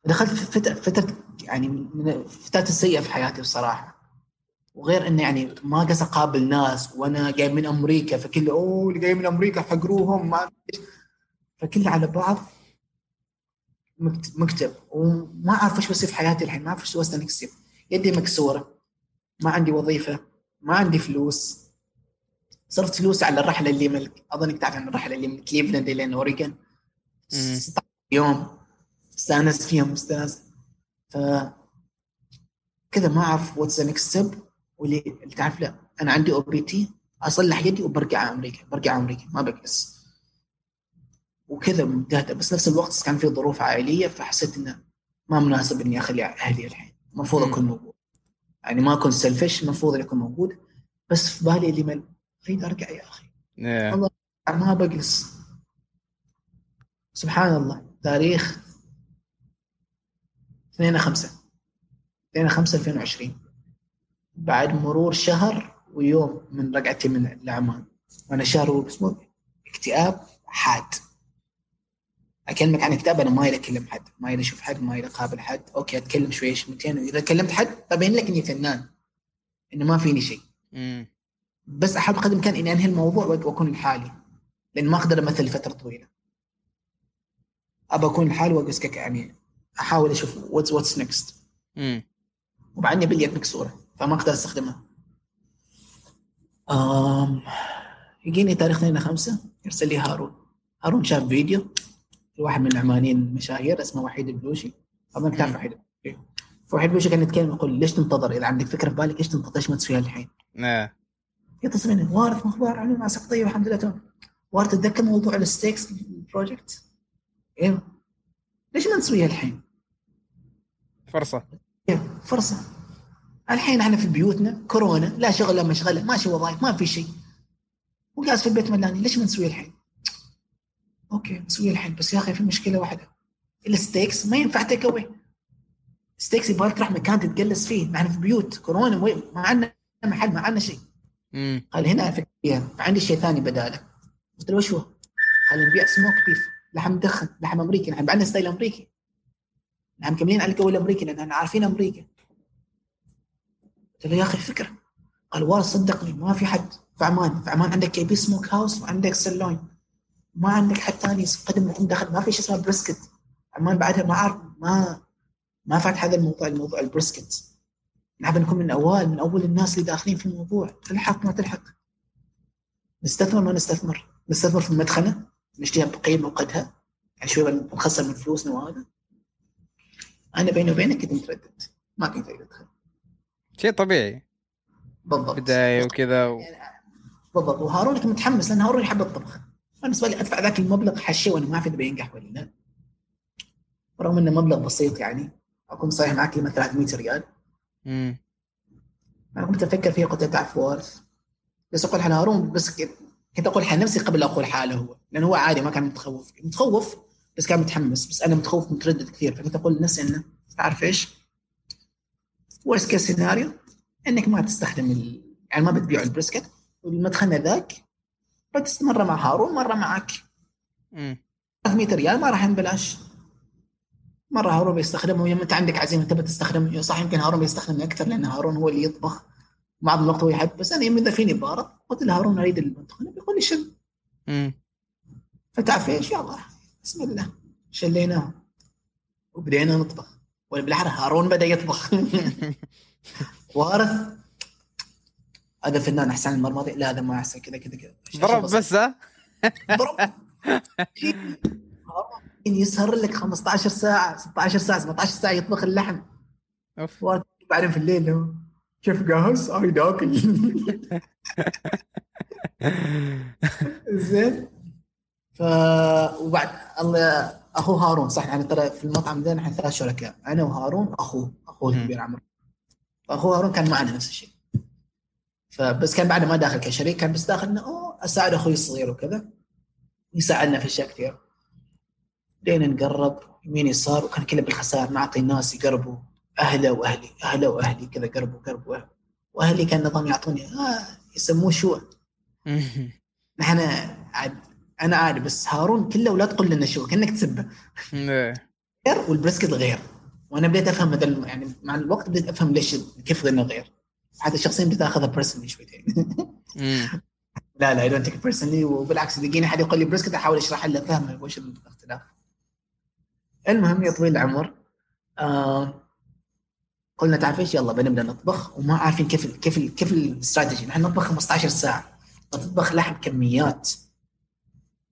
دخلت في فترة فترة يعني من الفترات السيئة في حياتي بصراحة. وغير إنه يعني ما قاس أقابل ناس وأنا جاي من أمريكا فكل أوه اللي جاي من أمريكا حقروهم ما. فكل على بعض مكت- مكتب. وما أعرف إيش بصير في حياتي الحين ما أعرف إيش نكسب يدي مكسورة ما عندي وظيفة ما عندي فلوس. صرفت فلوس على الرحلة اللي من أظنك تعرف عن الرحلة اللي من كليفلاند إلى اوريجن مم. 16 يوم. استأنست فيها مستانس ف كذا ما أعرف what's the next step واللي اللي تعرف لا أنا عندي OPT أصلح يدي وبرجع أمريكا برجع أمريكا ما بجلس وكذا انتهت بس نفس الوقت كان في ظروف عائلية فحسيت إنه ما مناسب إني أخلي أهلي الحين. المفروض. أكون موجود. يعني ما أكون سلفش المفروض اني أكون موجود. بس في بالي اللي مل أريد أرجع يا أخي. إيه. والله ما بجلس سبحان الله تاريخ 2 5 2 5 2020 بعد مرور شهر ويوم من رجعتي من العمان وأنا شهر واسمه اكتئاب حاد. أكلمك عن اكتئاب أنا ما يلي أكلم حد ما يلي أشوف حد ما يلي أقابل حد. أوكي أتكلم شوية شويتين وإذا كلمت حد ببين لك إني فنان إنه ما فيني شيء. بس احاول قدر الامكان إني أنهي الموضوع وأكون لحالي. لأن ما أقدر أمثل لفترة طويلة. أبى أكون لحالي واجلس يعني أحاول أشوف what's what's next. وبعدني باليد مكسورة. فما أقدر استخدمها آم يجيني تاريخ 2 5 يرسل لي هارون هارون شاف فيديو في واحد من العمانيين المشاهير اسمه وحيد البلوشي اظنك تعرف. وحيد البلوشي فوحيد البلوشي كان يتكلم يقول ليش تنتظر اذا عندك فكرة في بالك ليش تنتظر ليش ما تسويها الحين؟ إيه. يتصل مني وارث مخبار علوم عساك طيب والحمد لله تمام وارث تتذكر موضوع ال steaks ال project؟ أيوه ليش ما نسويها الحين؟ فرصة إيه، فرصة الحين إحنا في بيوتنا كورونا لا شغل لا مشغله ماشي وظائف ما في شيء. وجالس في البيت ملاني ليش ما نسوي الحين؟ okay نسوي الحين. بس يا أخي في مشكلة واحدة. ال steaks ما ينفع take away steaks يبغى تروح مكان تتجلس فيه. نحن في بيوت كورونا ما عندنا محل ما عندنا شيء. قال هنا أفكر فيها فعندي شيء ثاني بداله. قلت له وش هو؟ قال نبيع smoked beef لحم مدخن لحم أمريكي. نحن عندنا style أمريكي. نحن مكملين على الجو الأمريكي لأن عارفين أمريكا. قلت له يا أخي فكرة. قال والله صدقني ما في حد في عمان. في عمان عندك KB Smokehouse وعندك سلوين ما عندك حد ثاني يقدم لك مدخن ما في شيء اسمه brisket عمان بعدها ما عارف ما ما فات هذا الموضوع الموضوع ال brisket نحن نكون من الاوائل من أول الناس اللي داخلين في الموضوع. تلحق ما تلحق. نستثمر ما نستثمر. نستثمر في المدخنة. نشتريها بقيمة وقدها. يعني شوي بنخسر من فلوسنا وهذا. أنا بيني وبينك كنت متردد. ما كنت ادخل شيء طبيعي. بالضبط. بداية وكذا و... بالضبط. وهارون كنت متحمس لأن هارون يحب الطبخ. بالنسبة لي أدفع ذاك المبلغ حشي وأنا ما اعرف اذا بينجح ولا لا. رغم إنه مبلغ بسيط يعني. أكون صريح معك قيمه 300 ريال. أمم. أنا كنت أفكر فيه قلت تعرف وارث بس أقول حال هارون بس كنت كنت أقول حال نفسي قبل لا أقول حاله هو. لأنه هو عادي ما كان متخوف. متخوف بس كان متحمس. بس أنا متخوف متردد كثير. فكنت أقول لنفسي إنه تعرف إيش؟ worst case scenario إنك ما تستخدم ال... يعني ما بتبيع ال brisket والمدخنه ذاك بس مره مع هارون مرة معك. أمم. 300 ريال ما راح ببلاش مرة هارون بيستخدمه ويوم أنت عندك عزيمة تبى تستخدمه. صح يمكن هارون بيستخدمه أكثر لأن هارون هو اللي يطبخ. بعض الوقت هو يحب بس أنا يوم إذا فيني بارد قلت له هارون أريد المدخنه بيقول لي شل. أمم. فتعرف إيش؟ يلا بسم الله. شليناه. وبدينا نطبخ. ولا بالاحرى هارون بدأ يطبخ. [LAUGHS] وارث هذا فنان أحسن المرمطي لا هذا ما أحسن. كذا كذا كذا. ضرب بس ها؟ ضرب. [LAUGHS] يسهر لك 15 ساعة 16 ساعة 17 ساعة يطبخ اللحم. أوف. وارث بعدين في الليل كيف جاهز؟ اريد اكل زين. ف وبعد الله أخو هارون صح؟ يعني ترى في المطعم ذا نحن ثلاث شركاء أنا وهارون أخوه أخوه. الكبير عمرو. فأخو هارون كان معنا نفس الشيء. فبس كان بعد ما داخل كشريك كان بس داخل انه أوه أساعد أخوي الصغير وكذا. يساعدنا في أشياء كثير بدينا نقرب يمين يسار وكان كله بالخسائر نعطي الناس يقربوا أهله وأهلي أهله وأهلي كذا قربوا قربوا. وأهلي كان نظام يعطوني آه يسموه شوا. نحن عاد أنا عارف بس هارون كله ولا تقول لنا شوا؟ كأنك تسبه. إيه. غير وال brisket غير. وأنا بديت أفهم هذا الم- يعني مع الوقت بديت أفهم ليش كيف إنه غير. حتى شخصيا بديت أخذها personally شويتين. [LAUGHS] لا لا I don't take personally وبالعكس يجيني احد يقول لي brisket أحاول أشرح له فهمه وش الاختلاف. المهم يا طويل العمر آه قلنا تعرف إيش؟ يلا بنبدأ نطبخ وما عارفين كيف ال كيف ال كيف الاستراتيجي نحن نطبخ 15 ساعة. نطبخ لحم كميات.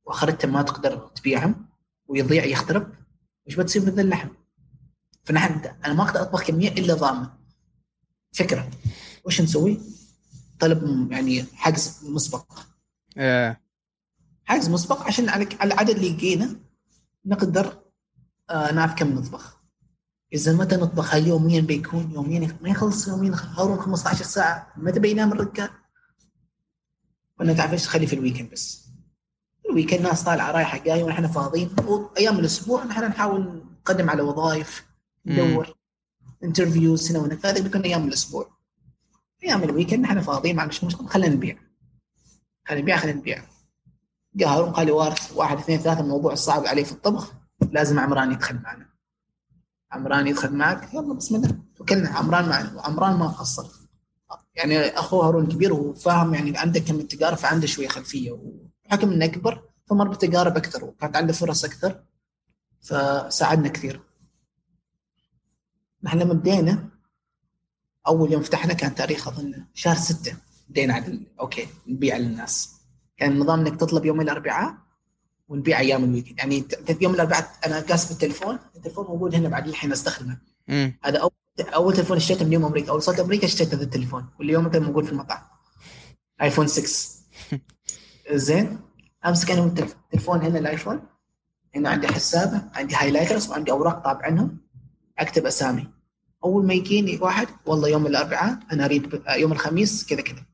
وأخرتها ما تقدر تبيعهم ويضيع يخترب وش بتصير من ذا اللحم؟ فنحن أنا ما أقدر أطبخ كمية إلا ضامن. فكرة. وش نسوي؟ طلب يعني حجز مسبق. إيه. حجز مسبق عشان على العدد اللي يجينا نقدر آه نعرف كم نطبخ. إذا متى نطبخ؟ هل يوميا بيكون يوميا ما يخلص يوميا هارون 15 ساعة. متى بينام الرجال؟ قلنا تعرف إيش خلي في ال weekend بس. ال weekend ناس طالعه رايحة جاية ونحن فاضيين. وأيام الأسبوع نحن نحاول نقدم على وظائف ندور interviews هنا وهناك هذا بيكون أيام الأسبوع. أيام ال weekend نحن فاضيين ما مش مشكلة. خلينا نبيع. خلينا نبيع خلينا نبيع. جاء هارون قال لي وارث واحد اثنين ثلاثة الموضوع صعب علي في الطبخ. لازم عمران يدخل معنا. عمران يدخل معك. يلا بسم الله. توكلنا عمران معنا وعمران ما قصر. يعني أخوه هارون كبير وفاهم يعني عنده كم التجاره فعنده شوية خلفية. وحكم إنه أكبر. فمر بتجارب أكثر وكانت عنده فرص أكثر فساعدنا كثير. نحن لما بدينا أول يوم فتحنا كان تاريخ أظن شهر ستة بدينا عدل okay نبيع للناس. كان النظام إنك تطلب يوم الأربعاء ونبيع أيام ال weekend يعني يوم الأربعاء أنا جالس بالتليفون التليفون موجود هنا بعد الحين أستخدمه. هذا أول أول تليفون اشتريته من يوم أمريكا. أول وصلت أمريكا اشتريت هذا التليفون واليوم كان موجود في المطعم. iPhone 6 [LAUGHS] زين؟ أمسك أنا والتلف- التليفون هنا ال iPhone. هنا عندي حسابه عندي highlighters وعندي أوراق طابعنهم أكتب أسامي. أول ما يجيني واحد والله يوم الأربعاء أنا أريد يوم الخميس كذا كذا.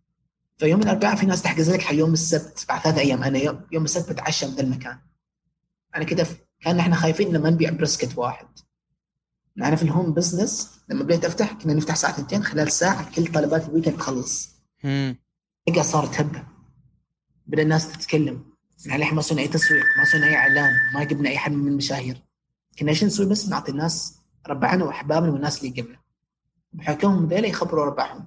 فيوم الأربعاء في ناس تحجز لك حق يوم السبت بعد ثلاث أيام. أنا يوم, يوم السبت بتعشى ذا المكان. أنا ف- كأن إحنا خايفين ان ما نبيع brisket واحد. أنا في ال home business لما بديت أفتح كنا نفتح ساعة اثنتين خلال ساعة كل طلبات ال weekend تخلص. مم. فجاه صارت هبة. بدأ الناس تتكلم. إحنا للحين ما سوينا أي تسويق؟ ما سوينا أي إعلان؟ ما جبنا أي حد من المشاهير. كنا إيش نسوي بس؟ نعطي الناس ربعنا وأحبابنا والناس اللي قبلنا. بحكمهم ذيلا يخبروا ربعهم.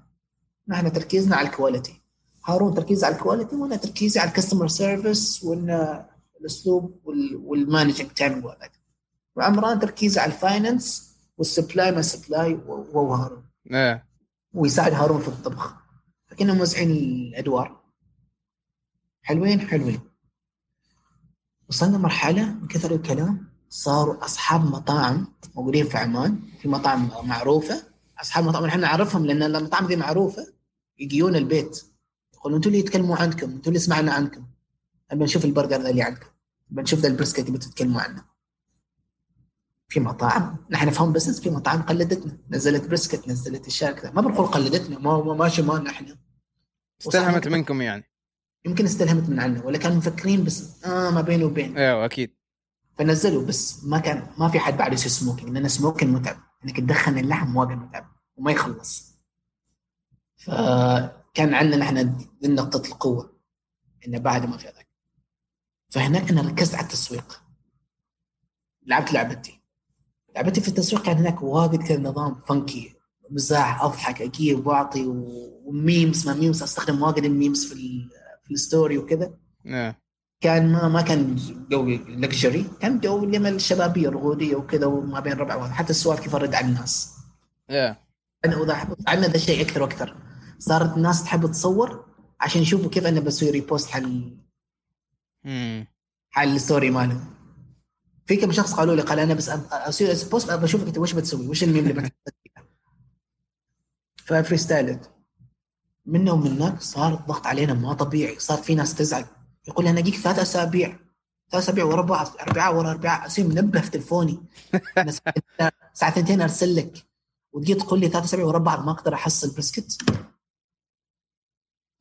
نحن تركيزنا على ال quality. هارون تركيزه على ال quality وأنا تركيزي على ال customer service وإن الأسلوب وال- وال managing time وهذاك. وعمران تركيزه على ال finance وال supply ما supply وهو هارون. إيه. ويساعد هارون في الطبخ. فكنا موزعين الأدوار. حلوين حلوين. وصلنا مرحلة من كثر الكلام صاروا أصحاب مطاعم موجودين في عمان في مطاعم معروفة. أصحاب مطاعم إحنا نعرفهم لأن المطاعم دي معروفة يجيون البيت. يقولون أنتوا اللي يتكلموا عنكم أنتوا اللي سمعنا عنكم. نبي نشوف البرجر ذا اللي عندكم. نبي نشوف ذا ال brisket اللي بتتكلموا عنه. في مطاعم. نحن في home business في مطاعم قلدتنا. نزلت brisket نزلت كذا. ما بنقول قلدتنا ما ما ماشي مالنا إحنا استلهمت منكم يعني. يمكن استلهمت من عنا ولا كانوا مفكرين بس آه ما بينه وبين. أيوه أكيد. فنزلوا بس ما كان ما في حد بعد يسوي smoking لأن ال smoking متعب. إنك تدخن اللحم واجد متعب وما يخلص. فكان عندنا نحن دي نقطة القوة إنه بعد ما في هذاك. فهناك أنا ركزت على التسويق. لعبت لعبتي. لعبتي في التسويق كان هناك واجد كذا نظام funky مزاح أضحك أجيب واعطي و memes ما memes أستخدم واجد ال memes في في ال story وكذا. إيه. كان ما ما كان جو luxury كان جو من الشبابية الرغودية وكذا وما بين ربع وهذا حتى السؤال كيف ارد على الناس. إيه أنا وضح عندنا ذا الشيء أكثر وأكثر. صارت الناس تحب تصور عشان يشوفوا كيف أنا بسوي repost حال. حال ال story مالهم في كم شخص قالوا لي قال أنا بس أسوي post بشوفك أنت وش بتسوي؟ وش الميم اللي بتسوي ف freestyle ت منه ومن هناك صار الضغط علينا ما طبيعي. صار في ناس تزعل. يقول أنا أجيك ثلاث أسابيع. ثلاث أسابيع ورا بعض. اربعاء ورا اربعاء اصير منبه في تلفوني. أنا ساعة- ساعه ثنتين أرسل لك. وتجي تقول لي ثلاث أسابيع ورا بعض ما أقدر أحصل brisket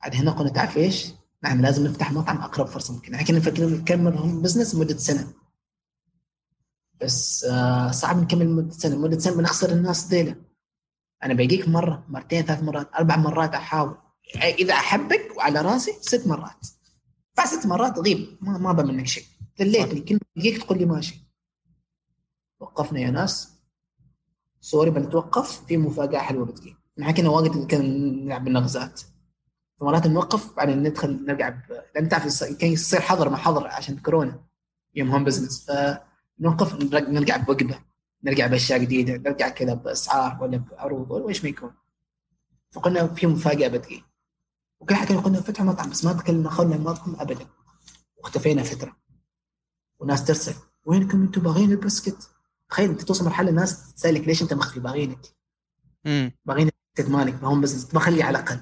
بعد هنا قلنا تعرف إيش؟ نحن لازم نفتح مطعم أقرب فرصة ممكن إحنا كنا نفكر نكمل home business مده سنة. بس آه صعب نكمل مده سنة. مده سنة بنخسر الناس ديله أنا بجيك مرة مرتين ثلاث مرات أربع مرات أحاول. إذا أحبك وعلى راسي ست مرات. بعد ست مرات غيب ما ما منك شيء. ذليتني كل ما تجيك تقول لي ماشي. وقفنا يا ناس. sorry بنتوقف في مفاجأة حلوة بتجي. إحنا حكينا وقت كان نلعب بالنغزات. فمرات نوقف بعدين ندخل نرجع ب... لأن تعرف كان يصير حظر ما حظر عشان كورونا. يوم home business فنوقف نرجع بوجبه نرجع بأشياء جديدة نرجع كذا بأسعار ولا بعروض ولا إيش ما يكون. فقلنا في مفاجأة بتجي وكل حكينا قلنا فتحوا مطعم بس ما تكلمنا خلنا المطعم ابدا. واختفينا فترة. وناس ترسل وينكم أنتم باغين البسكت؟ تخيل أنت توصل مرحلة الناس تسألك ليش أنت مخفي؟ باغينك. باغينك مالك ما هم بس بخلي على الأقل.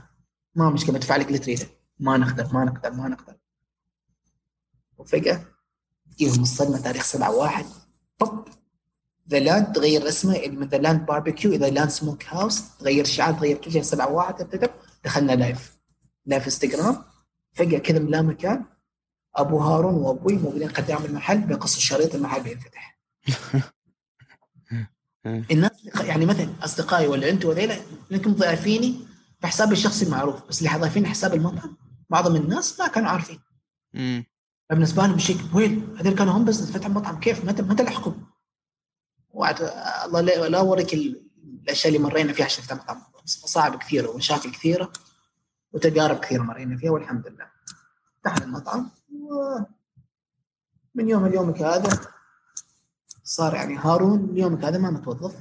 ما مشكلة بدفع لك اللي تريده ما نقدر ما نقدر ما نقدر. وفجأة تجيهم الصدمة تاريخ 7 1 طب The Land تغير اسمه من The Land Barbecue إلى Land Smoke House تغير الشعار تغير كل شيء 7 1 دخلنا live live انستغرام فجأة كذا من لا مكان. أبو هارون وأبوي موجودين قدام المحل بقص الشريط المحل بينفتح [LAUGHS] الناس يعني مثلا أصدقائي ولا أنتم وذيلا انكم ضعفيني في حسابي الشخصي معروف بس اللي ضايفين حساب المطعم. معظم الناس ما كانوا عارفين. بالنسبة لهم شيء وين؟ هذول كانوا هم بس فتح مطعم كيف؟ متى متى لحقوا الله لا أوريك الأشياء اللي مرينا فيها عشان نفتح مطعم مصاعب كثيرة ومشاكل كثيرة وتجارب كثيرة مرينا فيها والحمد لله. فتحنا المطعم من يوم اليوم هذا صار يعني هارون اليوم هذا ما متوظف.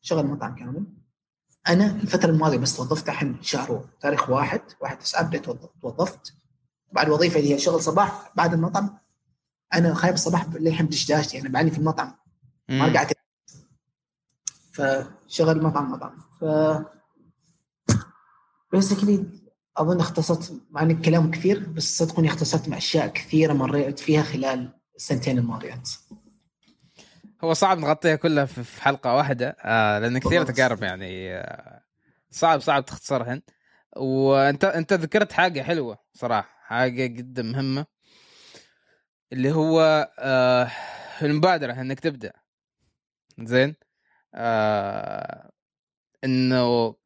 شغل مطعم كامل. أنا الفترة الماضية بس توظفت الحين شهر تاريخ واحد واحد تسعة بديت توظفت. بعد وظيفة اللي هي شغل صباح بعد المطعم. أنا خايف الصباح للحين بدشداشتي أنا بعاني في المطعم ما رجعت فشغل مطعم مطعم. ف بيسكلي أظن اختصرت مع إن الكلام كثير بس صدقوني اختصرت مع أشياء كثيرة مريت فيها خلال السنتين الماضيات. هو صعب نغطيها كلها في حلقة واحدة آه لأن كثير تقارب يعني آه صعب صعب تختصرهن. وأنت أنت ذكرت حاجة حلوة صراحة حاجة جدا مهمة اللي هو آه المبادرة إنك تبدأ. زين. آه إنه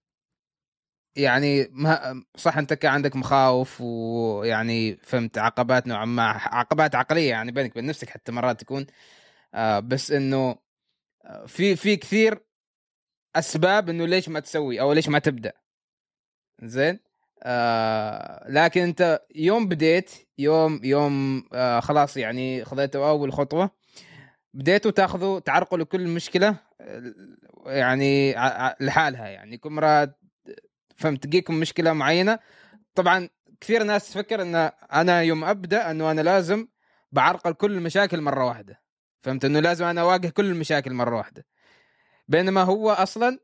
يعني ما صح أنت كان عندك مخاوف ويعني فهمت عقبات نوعا ما عقبات عقلية يعني بينك وبين نفسك حتى مرات تكون. آه بس إنه آه، في في كثير أسباب إنه ليش ما تسوي أو ليش ما تبدأ. زين؟ آه لكن أنت يوم بديت يوم يوم آه خلاص يعني خذيتوا أول خطوة بديتوا تاخذوا تعرقوا لكل مشكله آه، يعني لحالها يعني. كل مرة فهمت تجيكم مشكلة معينة. طبعا كثير ناس تفكر إن أنا يوم أبدأ إنه أنا لازم بعرقل كل المشاكل مرة واحدة. فهمت؟ إنه لازم أنا أواجه كل المشاكل مرة واحدة. بينما هو أصلا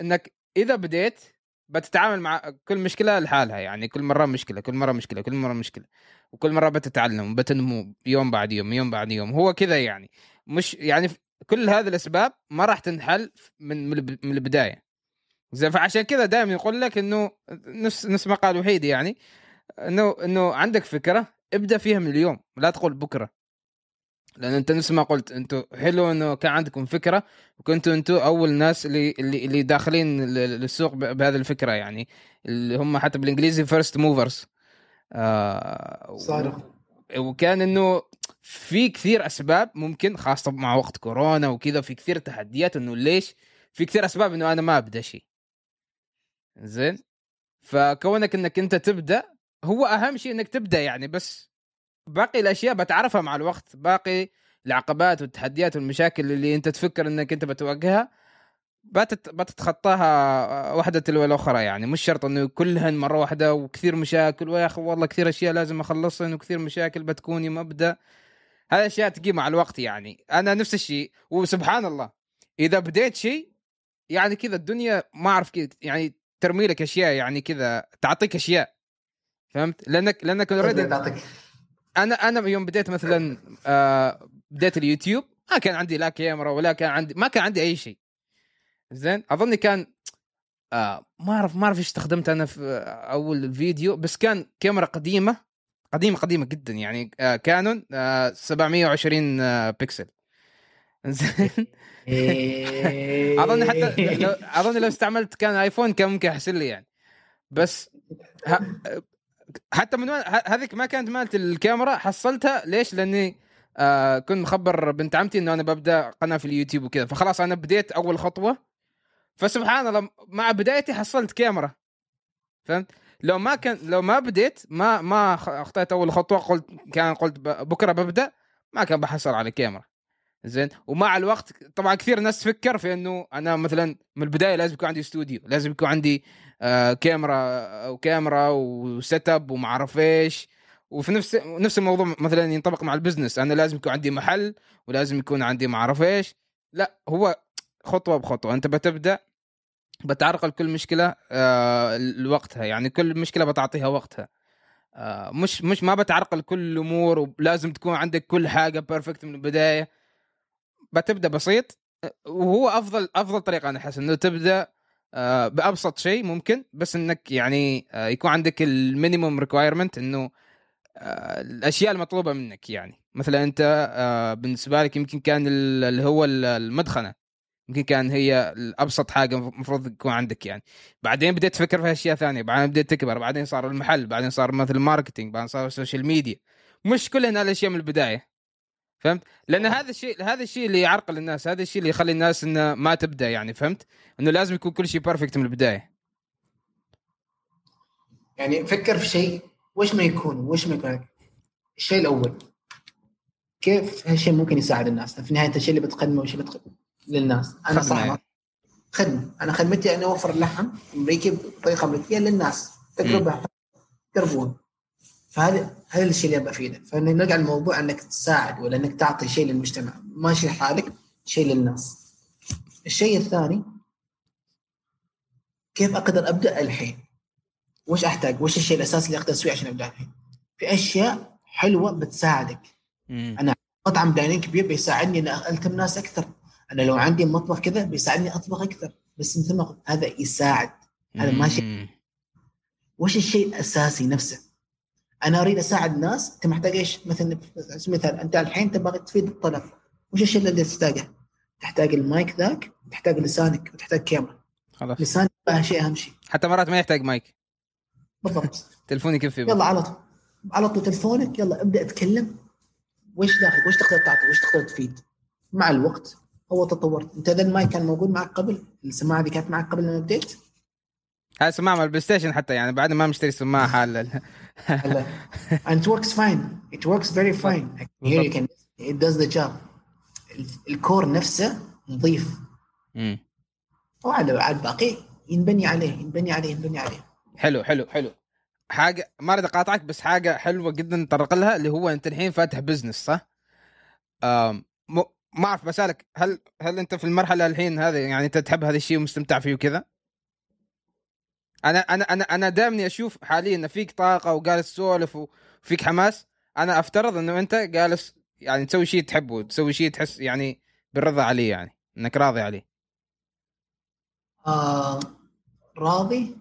إنك إذا بديت بتتعامل مع كل مشكلة لحالها يعني كل مرة مشكلة كل مرة مشكلة كل مرة مشكلة وكل مرة بتتعلم بتنمو يوم بعد يوم يوم بعد يوم هو كذا يعني. مش يعني كل هذه الأسباب ما راح تنحل من من البداية. زين فعشان كذا دائما يقول لك إنه نفس نفس ما قال وحيد يعني إنه إنه عندك فكرة ابدأ فيها من اليوم لا تقول بكرة. لأن أنت نفس ما قلت أنتم حلو إنه كان عندكم فكرة وكنتوا أنتم أول ناس اللي اللي, اللي داخلين للسوق بهذه الفكرة يعني اللي هم حتى بالإنجليزي فيرست موفرز آه صادق. وكان إنه في كثير أسباب ممكن خاصة مع وقت كورونا وكذا في كثير تحديات إنه ليش؟ في كثير أسباب إنه أنا ما أبدأ شيء. زين؟ فكونك إنك أنت تبدأ هو أهم شيء إنك تبدأ يعني بس. باقي الأشياء بتعرفها مع الوقت. باقي العقبات والتحديات والمشاكل اللي أنت تفكر إنك أنت بتواجهها بتت... بتتخطاها واحدة تلو الأخرى يعني. مش شرط إنه كلهن مرة واحدة وكثير مشاكل ويا أخي والله كثير أشياء لازم اخلصها وكثير مشاكل بتكون يوم ابدا هذه أشياء تجي مع الوقت يعني. أنا نفس الشيء. وسبحان الله إذا بديت شيء يعني كذا الدنيا ما أعرف كذا يعني ترمي لك أشياء يعني كذا تعطيك أشياء. فهمت؟ لانك لأنك already أنا أنا يوم بديت مثلا آه بديت اليوتيوب ما كان عندي لا كاميرا ولا كان عندي ما كان عندي أي شيء. زين؟ أظني كان آه ما اعرف ما أعرف إيش استخدمت أنا في أول فيديو بس كان كاميرا قديمة قديمه قديمة جدا يعني آه Canon آه 720 آه بكسل زين؟ [LAUGHS] إيه. اظن حتى اظن لو استعملت كان ايفون كان ممكن يحسن لي يعني. بس حتى من هذيك ما كانت مالت الكاميرا حصلتها. ليش؟ لأني آه كنت مخبر بنت عمتي إنه أنا ببدأ قناة في اليوتيوب وكذا. فخلاص أنا بديت أول خطوة. فسبحان الله مع بدايتي حصلت كاميرا. فهمت؟ لو ما كان لو ما بديت ما ما أخطيت أول خطوة قلت كان قلت بكرة ببدأ ما كان بحصل على كاميرا. زين؟ ومع الوقت طبعا كثير ناس تفكر في إنه أنا مثلا من البداية لازم يكون عندي استوديو لازم يكون عندي كاميرا وكاميرا و setup وما اعرف إيش وفي نفس نفس الموضوع مثلا ينطبق مع ال business أنا لازم يكون عندي محل ولازم يكون عندي ما اعرف إيش لا هو خطوة بخطوة. أنت بتبدأ بتعرقل كل مشكلة آه لوقتها. يعني كل مشكلة بتعطيها وقتها. آه مش مش ما بتعرقل كل الأمور ولازم تكون عندك كل حاجة perfect من البداية. بتبدأ بسيط آه، وهو أفضل أفضل طريقة أنا احس إنه تبدأ آه بأبسط شيء ممكن بس إنك يعني آه يكون عندك ال minimum requirement إنه آه الأشياء المطلوبة منك يعني. مثلا أنت آه بالنسبة لك يمكن كان ال- اللي هو ال- المدخنة يمكن كان هي ابسط حاجة المفروض تكون عندك يعني. بعدين بديت تفكر في أشياء ثانية بعدين بديت تكبر بعدين صار المحل بعدين صار مثل ال marketing بعدين صار ال social media مش كل هنا الاشياء من البداية. فهمت؟ لأن هذا الشيء هذا الشيء اللي يعرقل الناس هذا الشيء اللي يخلي الناس إنه ما تبدأ يعني فهمت؟ إنه لازم يكون كل شيء perfect من البداية. يعني فكر في شيء وش ما يكون؟ وش ما يكون؟ الشيء الأول. كيف هالشيء ممكن يساعد الناس؟ في نهاية الشيء اللي بتقدمه وش بتقدم للناس. أنا يعني. صح خدمة. أنا خدمتي اني أوفر اللحم أمريكي بطريقة أمريكية للناس. تجربة. يجربون فهذا هذا الشيء اللي أبغى أفيده. فنرجع الموضوع إنك تساعد ولا إنك تعطي شيء للمجتمع. ماشي حالك شيء للناس. الشيء الثاني كيف أقدر أبدأ الحين؟ وش أحتاج؟ وش الشيء الأساسي اللي أقدر أسويه عشان أبدأ الحين؟ في أشياء حلوة بتساعدك. مم. مطعم داينين كبير بيساعدني إني التم ناس أكثر. أنا لو عندي مطبخ كذا بيساعدني أطبخ أكثر. بس مثل ما قلت هذا يساعد. هذا ماشي. وش الشيء الأساسي نفسه؟ أنا أريد أساعد ناس أنت محتاج إيش؟ مثلا المثال أنت الحين تبغى تفيد الطلب وش الشيء اللي تحتاجه؟ تحتاج المايك ذاك تحتاج لسانك وتحتاج كاميرا. خلاص. لسانك شيء أهم شيء. حتى مرات ما يحتاج مايك. بالضبط. [LAUGHS] تلفوني يكفي. يلا على طول. على طول تلفونك. يلا ابدأ اتكلم. وش داخل؟ وش تقدر تعطي؟ وش تقدر تفيد؟ مع الوقت. هو تطورت. أنت اذا المايك كان موجود معك قبل؟ السماعة دي كانت معك قبل ما بديت؟ هذا سماعة مع ال PlayStation حتى يعني بعد ما مشتري سماعة [LAUGHS] حال هلا and it works fine. It works very fine. [LAUGHS] Here you can it does the job. ال- ال core نفسه نظيف. وعلى على الباقي ينبني عليه ينبني عليه ينبني عليه. حلو حلو حلو. حاجة ما أريد أقاطعك بس حاجة حلوة جدا نتطرق لها اللي هو أنت الحين فاتح بزنس صح؟ ما أعرف بسألك هل هل أنت في المرحلة الحين هذه يعني أنت تحب هذا الشيء ومستمتع فيه وكذا؟ أنا أنا أنا أنا دائما أشوف حاليا إن فيك طاقة وجالس تسولف وفيك حماس أنا أفترض إنه أنت جالس يعني تسوي شيء تحبه تسوي شيء تحس يعني بالرضا عليه يعني إنك راضي عليه. آه راضي؟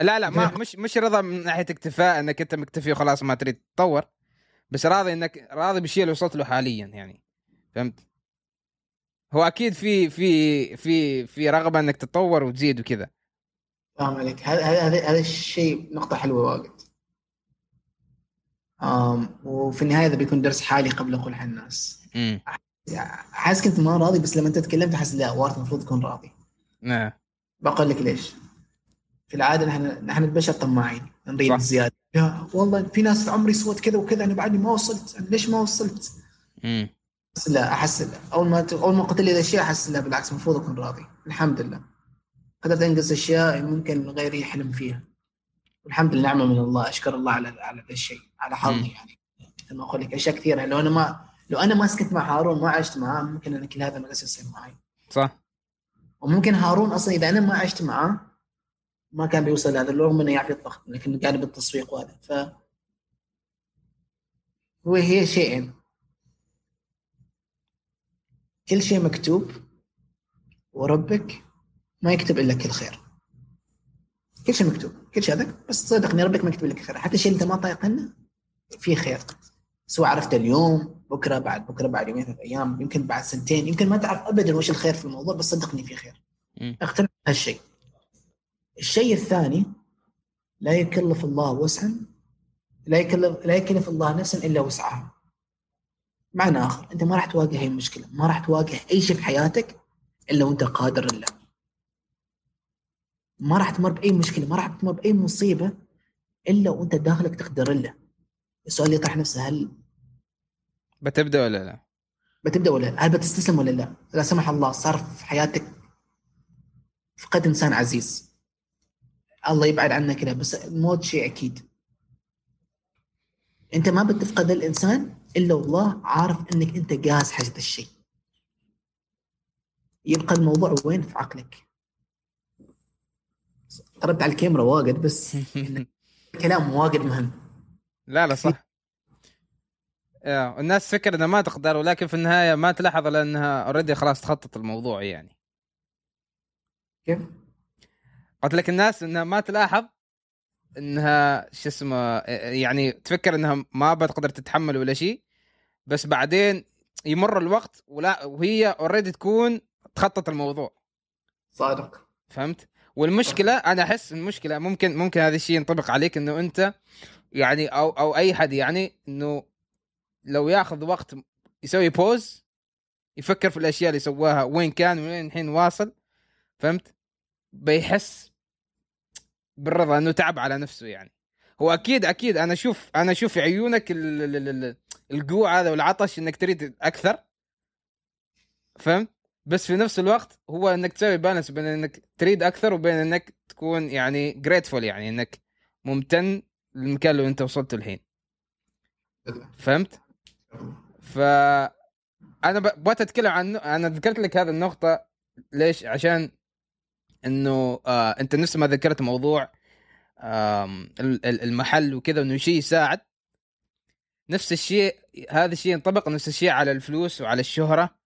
لا لا ما مش مش رضا من ناحية اكتفاء إنك أنت مكتفي وخلاص ما تريد تتطور بس راضي إنك راضي بالشيء اللي وصلت له حاليا يعني فهمت؟ هو أكيد في في في في رغبة إنك تتطور وتزيد وكذا. فاهم عليك هذا هذا هذا الشيء نقطة حلوة واجد. وفي النهاية هذا بيكون درس حالي قبل أقول حق الناس. حاسس كنت ما راضي بس لما أنت تكلمت أحس لا وارد المفروض تكون راضي. نعم بقول لك ليش؟ في العادة نحن نحن البشر طماعين نريد صح. زيادة. يا والله في ناس في عمري سوت كذا وكذا أنا بعدني ما وصلت أنا ليش ما وصلت؟ امم لا أحس لا أول ما أول ما قلت لي ذا الشيء أحس لا بالعكس المفروض أكون راضي. الحمد لله. قدرت أنجز أشياء ممكن غيري يحلم فيها. والحمد لله نعمة من الله. أشكر الله على على ذا الشيء على. حظي يعني. مثل ما أقول لك أشياء كثيرة. لو أنا ما لو أنا ما سكت مع هارون ما عشت معاه ممكن أنا كل هذا ما يصير معي. صح. وممكن هارون أصلا إذا أنا ما عشت معاه ما كان بيوصل هذا رغم إنه يعرف يطبخ لكن قاعد بالتسويق وهذا. ف هو هي شيئين. كل شيء مكتوب وربك ما يكتب إلا كل خير. كل شيء مكتوب كل شيء هذا بس صدقني ربك ما يكتب لك خير. حتى الشيء اللي أنت ما طايقنه في خير. سواء عرفت اليوم بكرة بعد بكرة بعد يومين ثلاث أيام يمكن بعد سنتين يمكن ما تعرف ابدا وش الخير في الموضوع بس صدقني في خير. اقتنع بهالشيء. الشيء الثاني لا يكلف الله وسعا لا يكلف لا يكلف الله نفسا إلا وسعها. معنى آخر أنت ما راح تواجه أي مشكلة ما راح تواجه أي شيء في حياتك إلا وأنت قادر له ما راح تمر بأي مشكلة ما راح تمر بأي مصيبة إلا وأنت داخلك تقدر له السؤال اللي يطرح نفسه هل بتبدأ ولا لا؟ بتبدأ ولا لا؟ هل بتستسلم ولا لا؟ لا سمح الله صار في حياتك فقد إنسان عزيز الله يبعد عنك كذا بس الموت شيء أكيد أنت ما بتفقد الإنسان إلا والله عارف إنك أنت جاهز هذا الشيء يبقى الموضوع وين في عقلك قربت على الكاميرا واجد بس [LAUGHS] كلام واجد مهم. لا لا صح. الناس فكر إنها ما تقدر ولكن في النهاية ما تلاحظ لانها اوريدي خلاص تخطط الموضوع يعني. كيف؟ قلت لك الناس إنها ما تلاحظ إنها شو اسمه يعني تفكر إنها ما بتقدر تتحمل ولا شيء بس بعدين يمر الوقت ولا وهي already تكون تخطط الموضوع. صادق. فهمت؟ والمشكلة أنا أحس المشكلة ممكن ممكن هذا الشيء ينطبق عليك إنه أنت يعني أو أو أي حد يعني إنه لو ياخذ وقت يسوي pause يفكر في الأشياء اللي سواها وين كان وين الحين واصل فهمت؟ بيحس بالرضا إنه تعب على نفسه يعني هو أكيد أكيد أنا أشوف أنا أشوف في عيونك الجوع هذا والعطش إنك تريد أكثر فهمت؟ بس في نفس الوقت هو إنك تسوي بالانس بين إنك تريد أكثر وبين إنك تكون يعني جريتفول يعني إنك ممتن للمكان اللي أنت وصلت الحين فهمت؟ ف أنا بغيت أتكلم عن أنا ذكرت لك هذه النقطة ليش؟ عشان إنه آه أنت نفس ما ذكرت موضوع آه المحل وكذا انه شيء يساعد نفس الشيء هذا الشيء ينطبق نفس الشيء على الفلوس وعلى الشهرة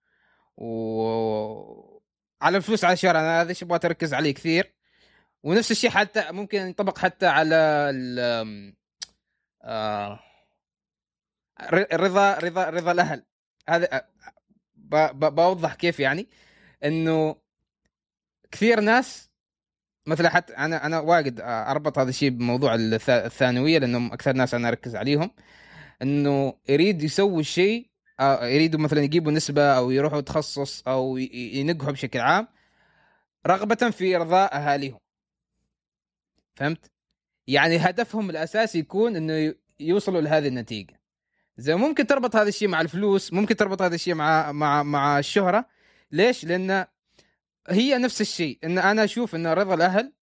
و على الفلوس على الشهره أنا هذا الشيء أبغى أركز عليه كثير. ونفس الشيء حتى ممكن ينطبق حتى على ال آه رضا رضا رضا الأهل. هذا بوضح كيف يعني. إنه كثير ناس مثلا حتى أنا أنا واجد أربط هذا الشيء بموضوع الثانوية لأنهم أكثر ناس أنا أركز عليهم. إنه يريد يسوي شيء يريدوا مثلا يجيبوا نسبة أو يروحوا تخصص أو ينجحوا بشكل عام رغبة في ارضاء أهاليهم. فهمت؟ يعني هدفهم الأساسي يكون إنه يوصلوا لهذه النتيجة. زي ممكن تربط هذا الشيء مع الفلوس ممكن تربط هذا الشيء مع مع مع الشهرة. ليش؟ لأن هي نفس الشيء. إن أنا أشوف إن رضا الأهل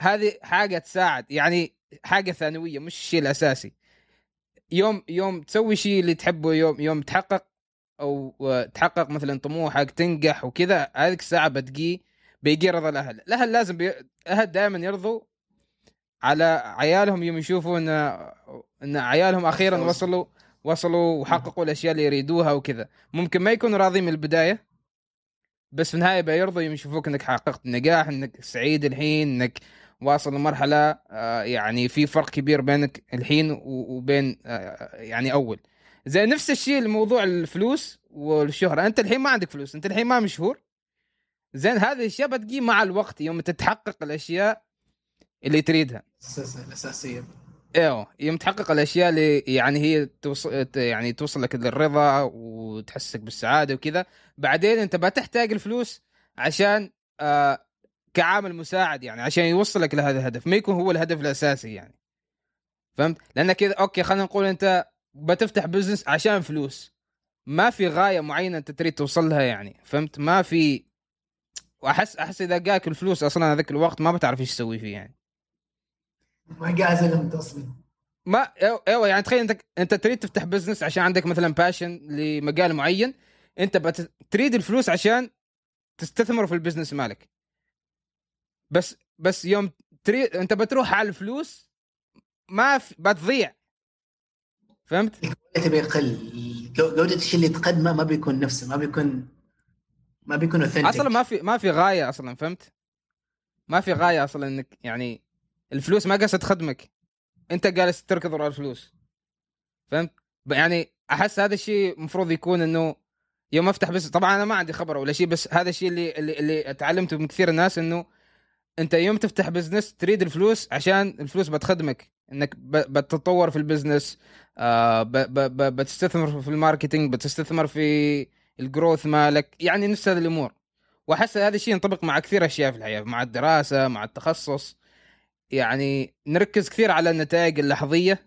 هذه حاجة تساعد يعني حاجة ثانوية مش الشيء الأساسي. يوم يوم تسوي شيء اللي تحبه يوم يوم تحقق أو تحقق مثلا طموحك تنجح وكذا هذيك الساعة بتجي بيجي رضا الأهل. الأهل لازم بي... الأهل دائما يرضوا على عيالهم يوم يشوفوا إن إن عيالهم أخيرا وصلوا وصلوا وحققوا الأشياء اللي يريدوها وكذا. ممكن ما يكونوا راضيين من البداية بس في النهاية بيرضوا يوم يشوفوك إنك حققت نجاح إنك سعيد الحين إنك واصل لمرحلة آه، يعني في فرق كبير بينك الحين وبين آه، يعني أول. زي نفس الشيء لموضوع الفلوس والشهرة. أنت الحين ما عندك فلوس أنت الحين ما مشهور. زين هذه الأشياء بتجي مع الوقت يوم تتحقق الأشياء اللي تريدها. الأساسية. إيوه يوم تحقق الأشياء اللي يعني هي توصل يعني توصل لك للرضا وتحسسك بالسعادة وكذا. بعدين أنت بتحتاج الفلوس عشان آه كعامل مساعد يعني عشان يوصلك لهذا الهدف ما يكون هو الهدف الأساسي يعني. فهمت؟ لأن كذا okay خلينا نقول أنت بتفتح business عشان فلوس. ما في غاية معينة أنت تريد توصل لها يعني فهمت؟ ما في وأحس أحس إذا جاك الفلوس أصلا هذاك الوقت ما بتعرف إيش تسوي فيه يعني. ما جاهز أنت أصلا. ما أيوه يعني تخيل أنت أنت تريد تفتح business عشان عندك مثلا passion لمجال معين أنت تريد الفلوس عشان تستثمر في ال business مالك. بس بس يوم تريد انت بتروح على الفلوس ما في بتضيع فهمت؟ الكواليتي بيقل جودة الشيء اللي تقدمه ما بيكون نفسه ما بيكون ما بيكون أصلا ما في ما في غاية أصلا فهمت؟ ما في غاية أصلا إنك يعني الفلوس ما قاعدة تخدمك أنت جالس تركض ورا الفلوس فهمت؟ يعني أحس هذا الشيء المفروض يكون إنه يوم أفتح بس طبعا أنا ما عندي خبر ولا شيء بس هذا الشيء اللي اللي, اللي تعلمته من كثير ناس إنه انت يوم تفتح business تريد الفلوس عشان الفلوس بتخدمك انك بتتطور في ال business آه بتستثمر في ال marketing بتستثمر في ال growth مالك يعني نفس هذه الأمور. وأحس هذا الشيء ينطبق مع كثير أشياء في الحياة مع الدراسة مع التخصص. يعني نركز كثير على النتائج اللحظية.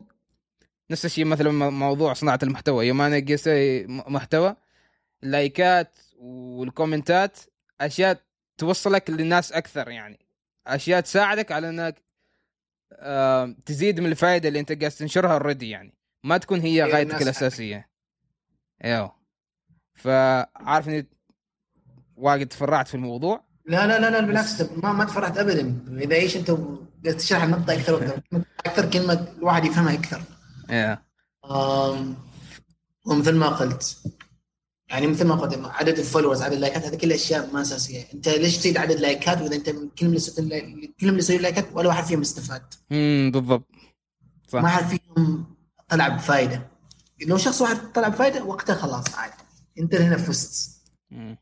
نفس الشيء مثلا موضوع صناعة المحتوى. يوم أنا م- محتوى اللايكات والكومنتات أشياء توصلك للناس أكثر يعني. أشياء تساعدك على إنك آه، تزيد من الفائده اللي أنت قاعد تنشرها اوريدي يعني. ما تكون هي أيوة، غايتك الأساسية. إيوه. فعارف إني واجد تفرعت في الموضوع؟ لا لا لا لا بالعكس ما ما تفرحت ابدا. إذا إيش أنت قاعد تشرح النقطه أكثر وأكثر. أكثر كلمة الواحد يفهمها أكثر. أيوه ومثل ما قلت يعني مثل ما قلت عدد ال followers عدد اللايكات هذه كلها أشياء ما أساسية. أنت ليش تزيد عدد لايكات وإذا أنت من كل اللي سويت كل اللي سويت لايكات ولا واحد فيهم استفاد امم بالضبط. صح. ما حد فيهم طلع بفائده لو شخص واحد طلع بفائده وقتها خلاص عادي انت هنا فزت مم.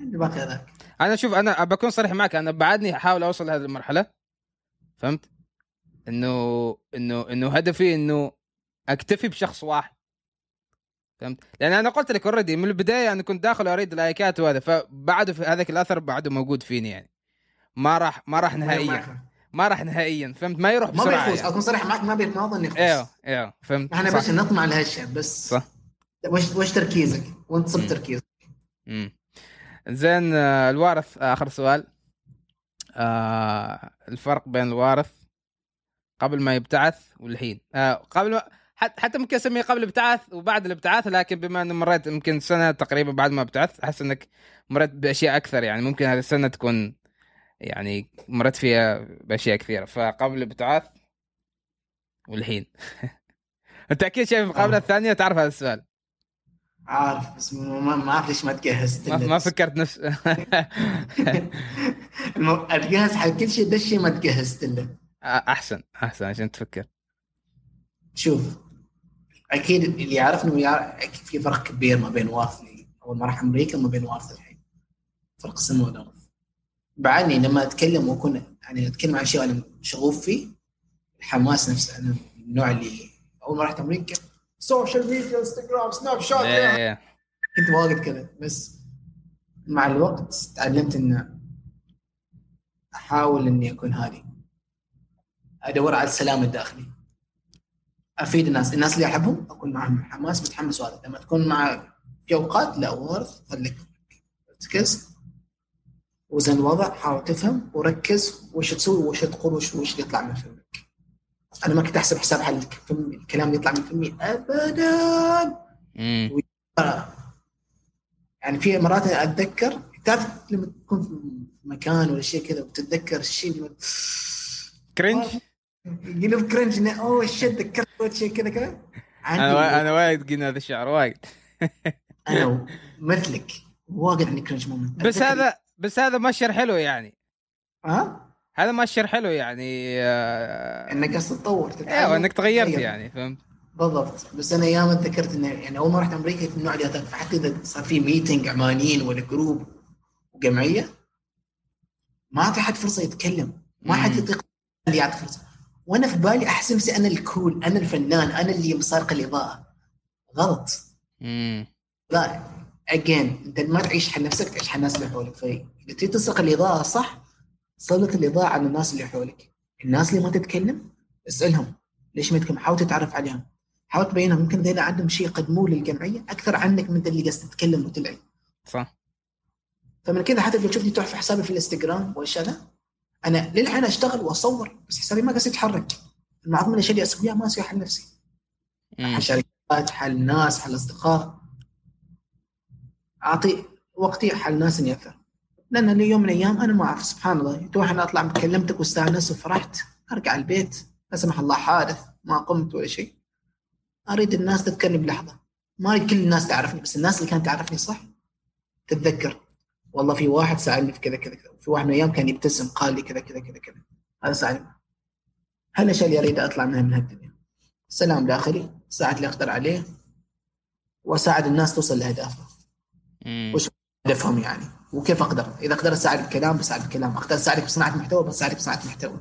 اللي باقي هذاك أنا شوف أنا بكون صريح معك. أنا بعدني أحاول أوصل لهذه المرحلة. فهمت؟ انه انه إنه هدفي إنه أكتفي بشخص واحد. فهمت؟ لأن أنا قلت لك already من البداية أنا كنت داخل أريد لايكات وهذا فبعده في هذاك الأثر بعده موجود فيني يعني. ما راح ما راح نهائيا. ما راح نهائيا فهمت؟ ما يروح ما بسرعة بيفوز. يعني. اكون صريح معك ما بي- ما أظن يفوز. إيوه إيوه فهمت؟ إحنا. بس نطمع لهالشيء بس. صح. وش وش تركيزك؟ صرت مم. تركيزك. مم. زين آه، الوارث آخر سؤال. آه الفرق بين الوارث قبل ما يبتعث والحين. آه قبل ما حتى ممكن اسميه قبل الابتعاث وبعد الابتعاث لكن بما انه مريت يمكن سنة تقريبا بعد ما ابتعث أحس إنك مريت بأشياء أكثر. يعني ممكن هذه السنة تكون يعني مريت فيها بأشياء كثيرة. فقبل الابتعاث والحين. [LAUGHS] أنت أكيد شايف المقابله آه. الثانية تعرف هذا السؤال. عارف بس ما اعرف ليش ما تجهزت ما, ما بس. فكرت نفس [LAUGHS] اتجهز حق كل شيء ده الشيء ما تجهزت له. أحسن أحسن عشان تفكر. شوف أكيد اللي يعرفني ويعرف أكيد في فرق كبير ما بين وارث اللي أول ما راح أمريكا وما بين وارث الحين. فرق السماء والارض بعدني لما أتكلم واكون يعني أتكلم عن شيء أنا شغوف فيه الحماس نفسه أنا من النوع اللي أول ما رحت أمريكا social media انستغرام سناب شات. كنت واجد كذا. بس مع الوقت تعلمت إن أحاول إني أكون هادي. أدور على السلام الداخلي أفيد الناس. الناس اللي احبهم أكون معهم. حماس متحمس وهذا لما تكون مع في أوقات لا ورث خليك ركز وزن الوضع حاول تفهم وركز وش تسوي وش تقول وش وش اللي يطلع من فمك أنا ما كنت أحسب حساب الفم- الكلام اللي يطلع من فمي ابدا. يعني في مرات أتذكر تعرف لما تكون في مكان ولا شيء كذا وتتذكر الشيء اللي cringe يقلب cringe oh shit ذكرت شيء كذا. كذا أنا وا- أنا وايد قلنا هذا الشعر وايد. [LAUGHS] أنا مثلك. واجد عندي cringe moment بس هذا بس هذا مؤشر حلو يعني. ها؟ هذا مؤشر حلو يعني آه، إنك تتطور تتعلم، أيوه انك تغيرت تتغير. يعني فهمت؟ بالضبط. بس أنا أيام ذكرت إنه يعني أول ما رحت أمريكا كنت من النوع اللي أتذكر. فحتى إذا صار في meeting عمانيين ولا group وجمعيه ما أعطي حد فرصة يتكلم. ما حد. يطيق اللي يعطي فرصة. وأنا في بالي احس نفسي أنا ال cool أنا الفنان أنا اللي سارق الإضاءة. غلط. مم. لا اجين أنت ما تعيش حل نفسك تعيش حل الناس اللي حولك. فاذا تبي تسرق الإضاءة صح. سلط الإضاءة على الناس اللي حولك. الناس اللي ما تتكلم اسألهم. ليش ما يتكلم حاول تتعرف عليهم. حاول تبينهم. يمكن ذيلا عندهم شيء يقدموه للجمعية أكثر عنك من اللي قاعد تتكلم وتلعب صح. فمن كذا حتى لو تشوفني تروح في حسابي في الإنستغرام والاشياء أنا للحين أشتغل وأصور بس حسابي ما قاعد يتحرك معظم الاشياء اللي أسويها ما اسويها حل نفسي. حل شركات حل ناس حل أصدقاء. أعطي وقتي حل ناس إني اثر لأن اليوم من الأيام أنا ما أعرف سبحان الله. تروح أنا أطلع كلمتك واستانست وفرحت أرجع البيت لا سمح الله حادث ما قمت ولا شيء. أريد الناس تذكرني بلحظة. ما اريد كل الناس تعرفني بس الناس اللي كانت تعرفني صح تتذكر. والله في واحد سالني في كذا كذا كذا في واحد من الأيام كان يبتسم قال لي كذا كذا كذا كذا. هذا ساعدني. هالاشياء اللي أريد أطلع منها من هالدنيا؟ سلام داخلي ساعد اللي أقدر عليه وأساعد الناس توصل لاهدافها. وش- هدفهم يعني؟ وكيف أقدر؟ إذا أقدر أساعد بكلام بساعد بكلام. أقدر أساعدك بصناعة محتوى بساعدك بصناعة محتوى.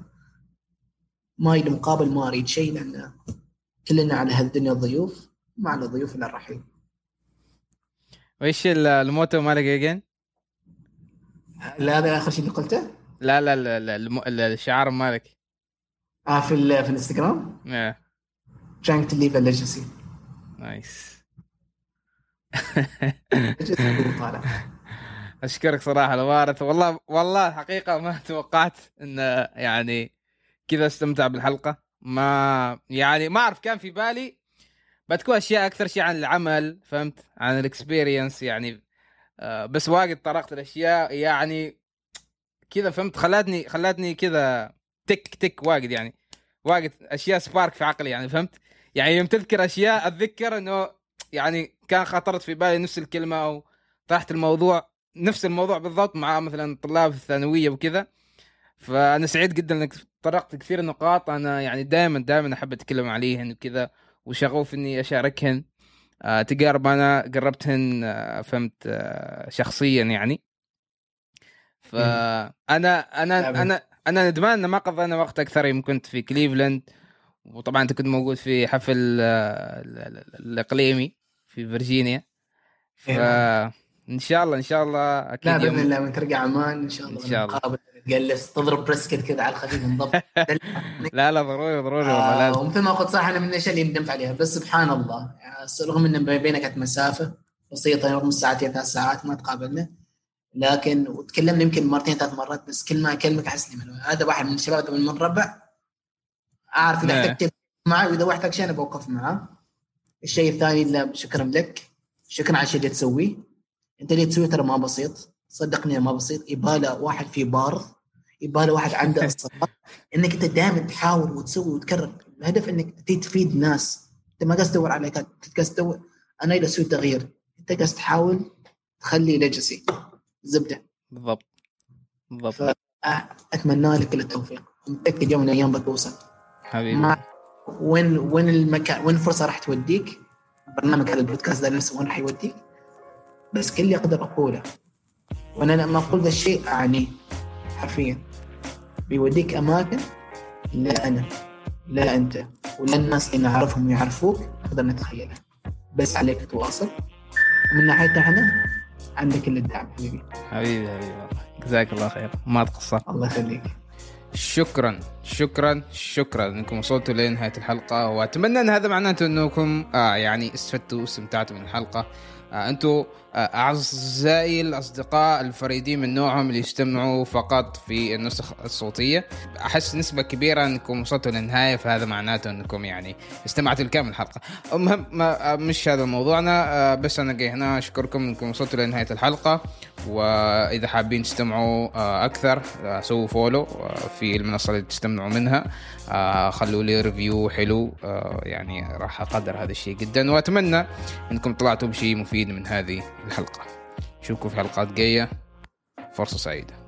ما يلي مقابل ما أريد شيء لأن كلنا على هالدنيا ضيوف ما على ضيوف إلا الرحيل. وإيش الموتو مالك اجين؟ لا هذا آخر شيء اللي قلته؟ لا لا لا, لا الم... الشعار مالك. آه في ال... في الإنستغرام؟ إيه trying to leave a legacy. [LAUGHS] [LAUGHS] nice طالع. أشكرك صراحة الوارث. والله والله حقيقة ما توقعت انه يعني كذا استمتع بالحلقة. ما يعني ما أعرف كان في بالي بتكون أشياء أكثر شيء عن العمل فهمت؟ عن ال experience يعني بس واجد طرقت الأشياء. يعني كذا فهمت خلتني خلتني كذا تك تك واجد يعني. واجد أشياء سبارك في عقلي يعني فهمت؟ يعني يوم تذكر أشياء أتذكر إنه يعني كان خطرت في بالي نفس الكلمة أو طرحت الموضوع نفس الموضوع بالضبط مع مثلا طلاب الثانوية وكذا. فأنا سعيد جدا إنك طرقت كثير نقاط. أنا يعني دائما دائما أحب أتكلم عليهن وكذا وشغوف إني أشاركهن. آه تجارب أنا قربتهن آه فهمت آه شخصيا يعني. فانا أنا أنا أنا ندمان ان ما قضينا وقت أكثر. يوم كنت في كليفلاند وطبعا أنت كنت موجود في حفل آه، الإقليمي في فيرجينيا. فان شاء الله إن شاء الله أكيد لا بإذن الله من ترجع عمان إن شاء الله إن شاء الله. تجلس تضرب brisket كذا على الخفيف انضبط [LAUGHS] لا لا ضروري ضروري والله آه لازم. ومثل ما قلت صح أنا من الأشياء اللي ندمت عليها. بس سبحان الله يعني رغم ان بيننا كانت مسافة بسيطة رغم ساعتين ثلاث ساعات ما تقابلنا. لكن وتكلمنا يمكن مرتين ثلاث مرات بس كل ما أكلمك أحس هذا واحد من الشباب من المربع أعرف إذا نعم. احتجت معه وإذا احتاج شيء أنا بوقف معاه الشيء الثاني اللي شكرا لك. شكرا على الشيء اللي تسويه. أنت اللي تسويه ترى ما بسيط؟ صدقني ما بسيط. يباله واحد في بارض يباله واحد عنده [LAUGHS] الصفات إنك أنت دائما تحاول وتسوي وتكرر. الهدف إنك تفيد ناس. أنت ما قاعد تدور على أنت قاعد تدور. أنا إذا أسوي تغيير أنت قاعد تحاول تخلي legacy زبدة. بالضبط. بالضبط. اتمنى لك كل التوفيق. متأكد يوم من الأيام بتوصل. حبيبي. ما وين وين المكان وين الفرصة راح توديك؟ برنامج هذا البودكاست ده نفسه وين راح يوديك. بس كل اللي أقدر أقوله وأنا لما أقول ذا الشيء أعني حرفيا. بيوديك أماكن لا أنا لا أنت ولا الناس اللي نعرفهم يعرفوك نقدر نتخيلها. بس عليك تواصل. ومن ناحيتنا إحنا عندك كل الدعم حبيبي. حبيبي حبيبي والله. جزاك الله خير. ما تقصر. الله يخليك. شكرا شكرا شكرا إنكم وصلتوا لنهاية الحلقة وأتمنى إن هذا معناته إنكم آه يعني استفدتوا واستمتعتوا من الحلقة. آه أنتم أعزائي الأصدقاء الفريدين من نوعهم اللي يستمعوا فقط في النسخ الصوتية. أحس نسبة كبيرة أنكم وصلتوا للنهاية فهذا معناته أنكم يعني استمعتوا لكامل الحلقة. المهم مش هذا موضوعنا. آه، بس أنا جاي هنا أشكركم أنكم وصلتوا لنهاية الحلقة. وإذا حابين تستمعوا آه، أكثر آه، سووا follow في المنصة اللي تستمعوا منها. خلوا لي review حلو. يعني راح أقدر هذا الشيء جدا وأتمنى أنكم طلعتوا بشيء مفيد من هذه الحلقة. نشوفكم في حلقات جاية. فرصة سعيدة.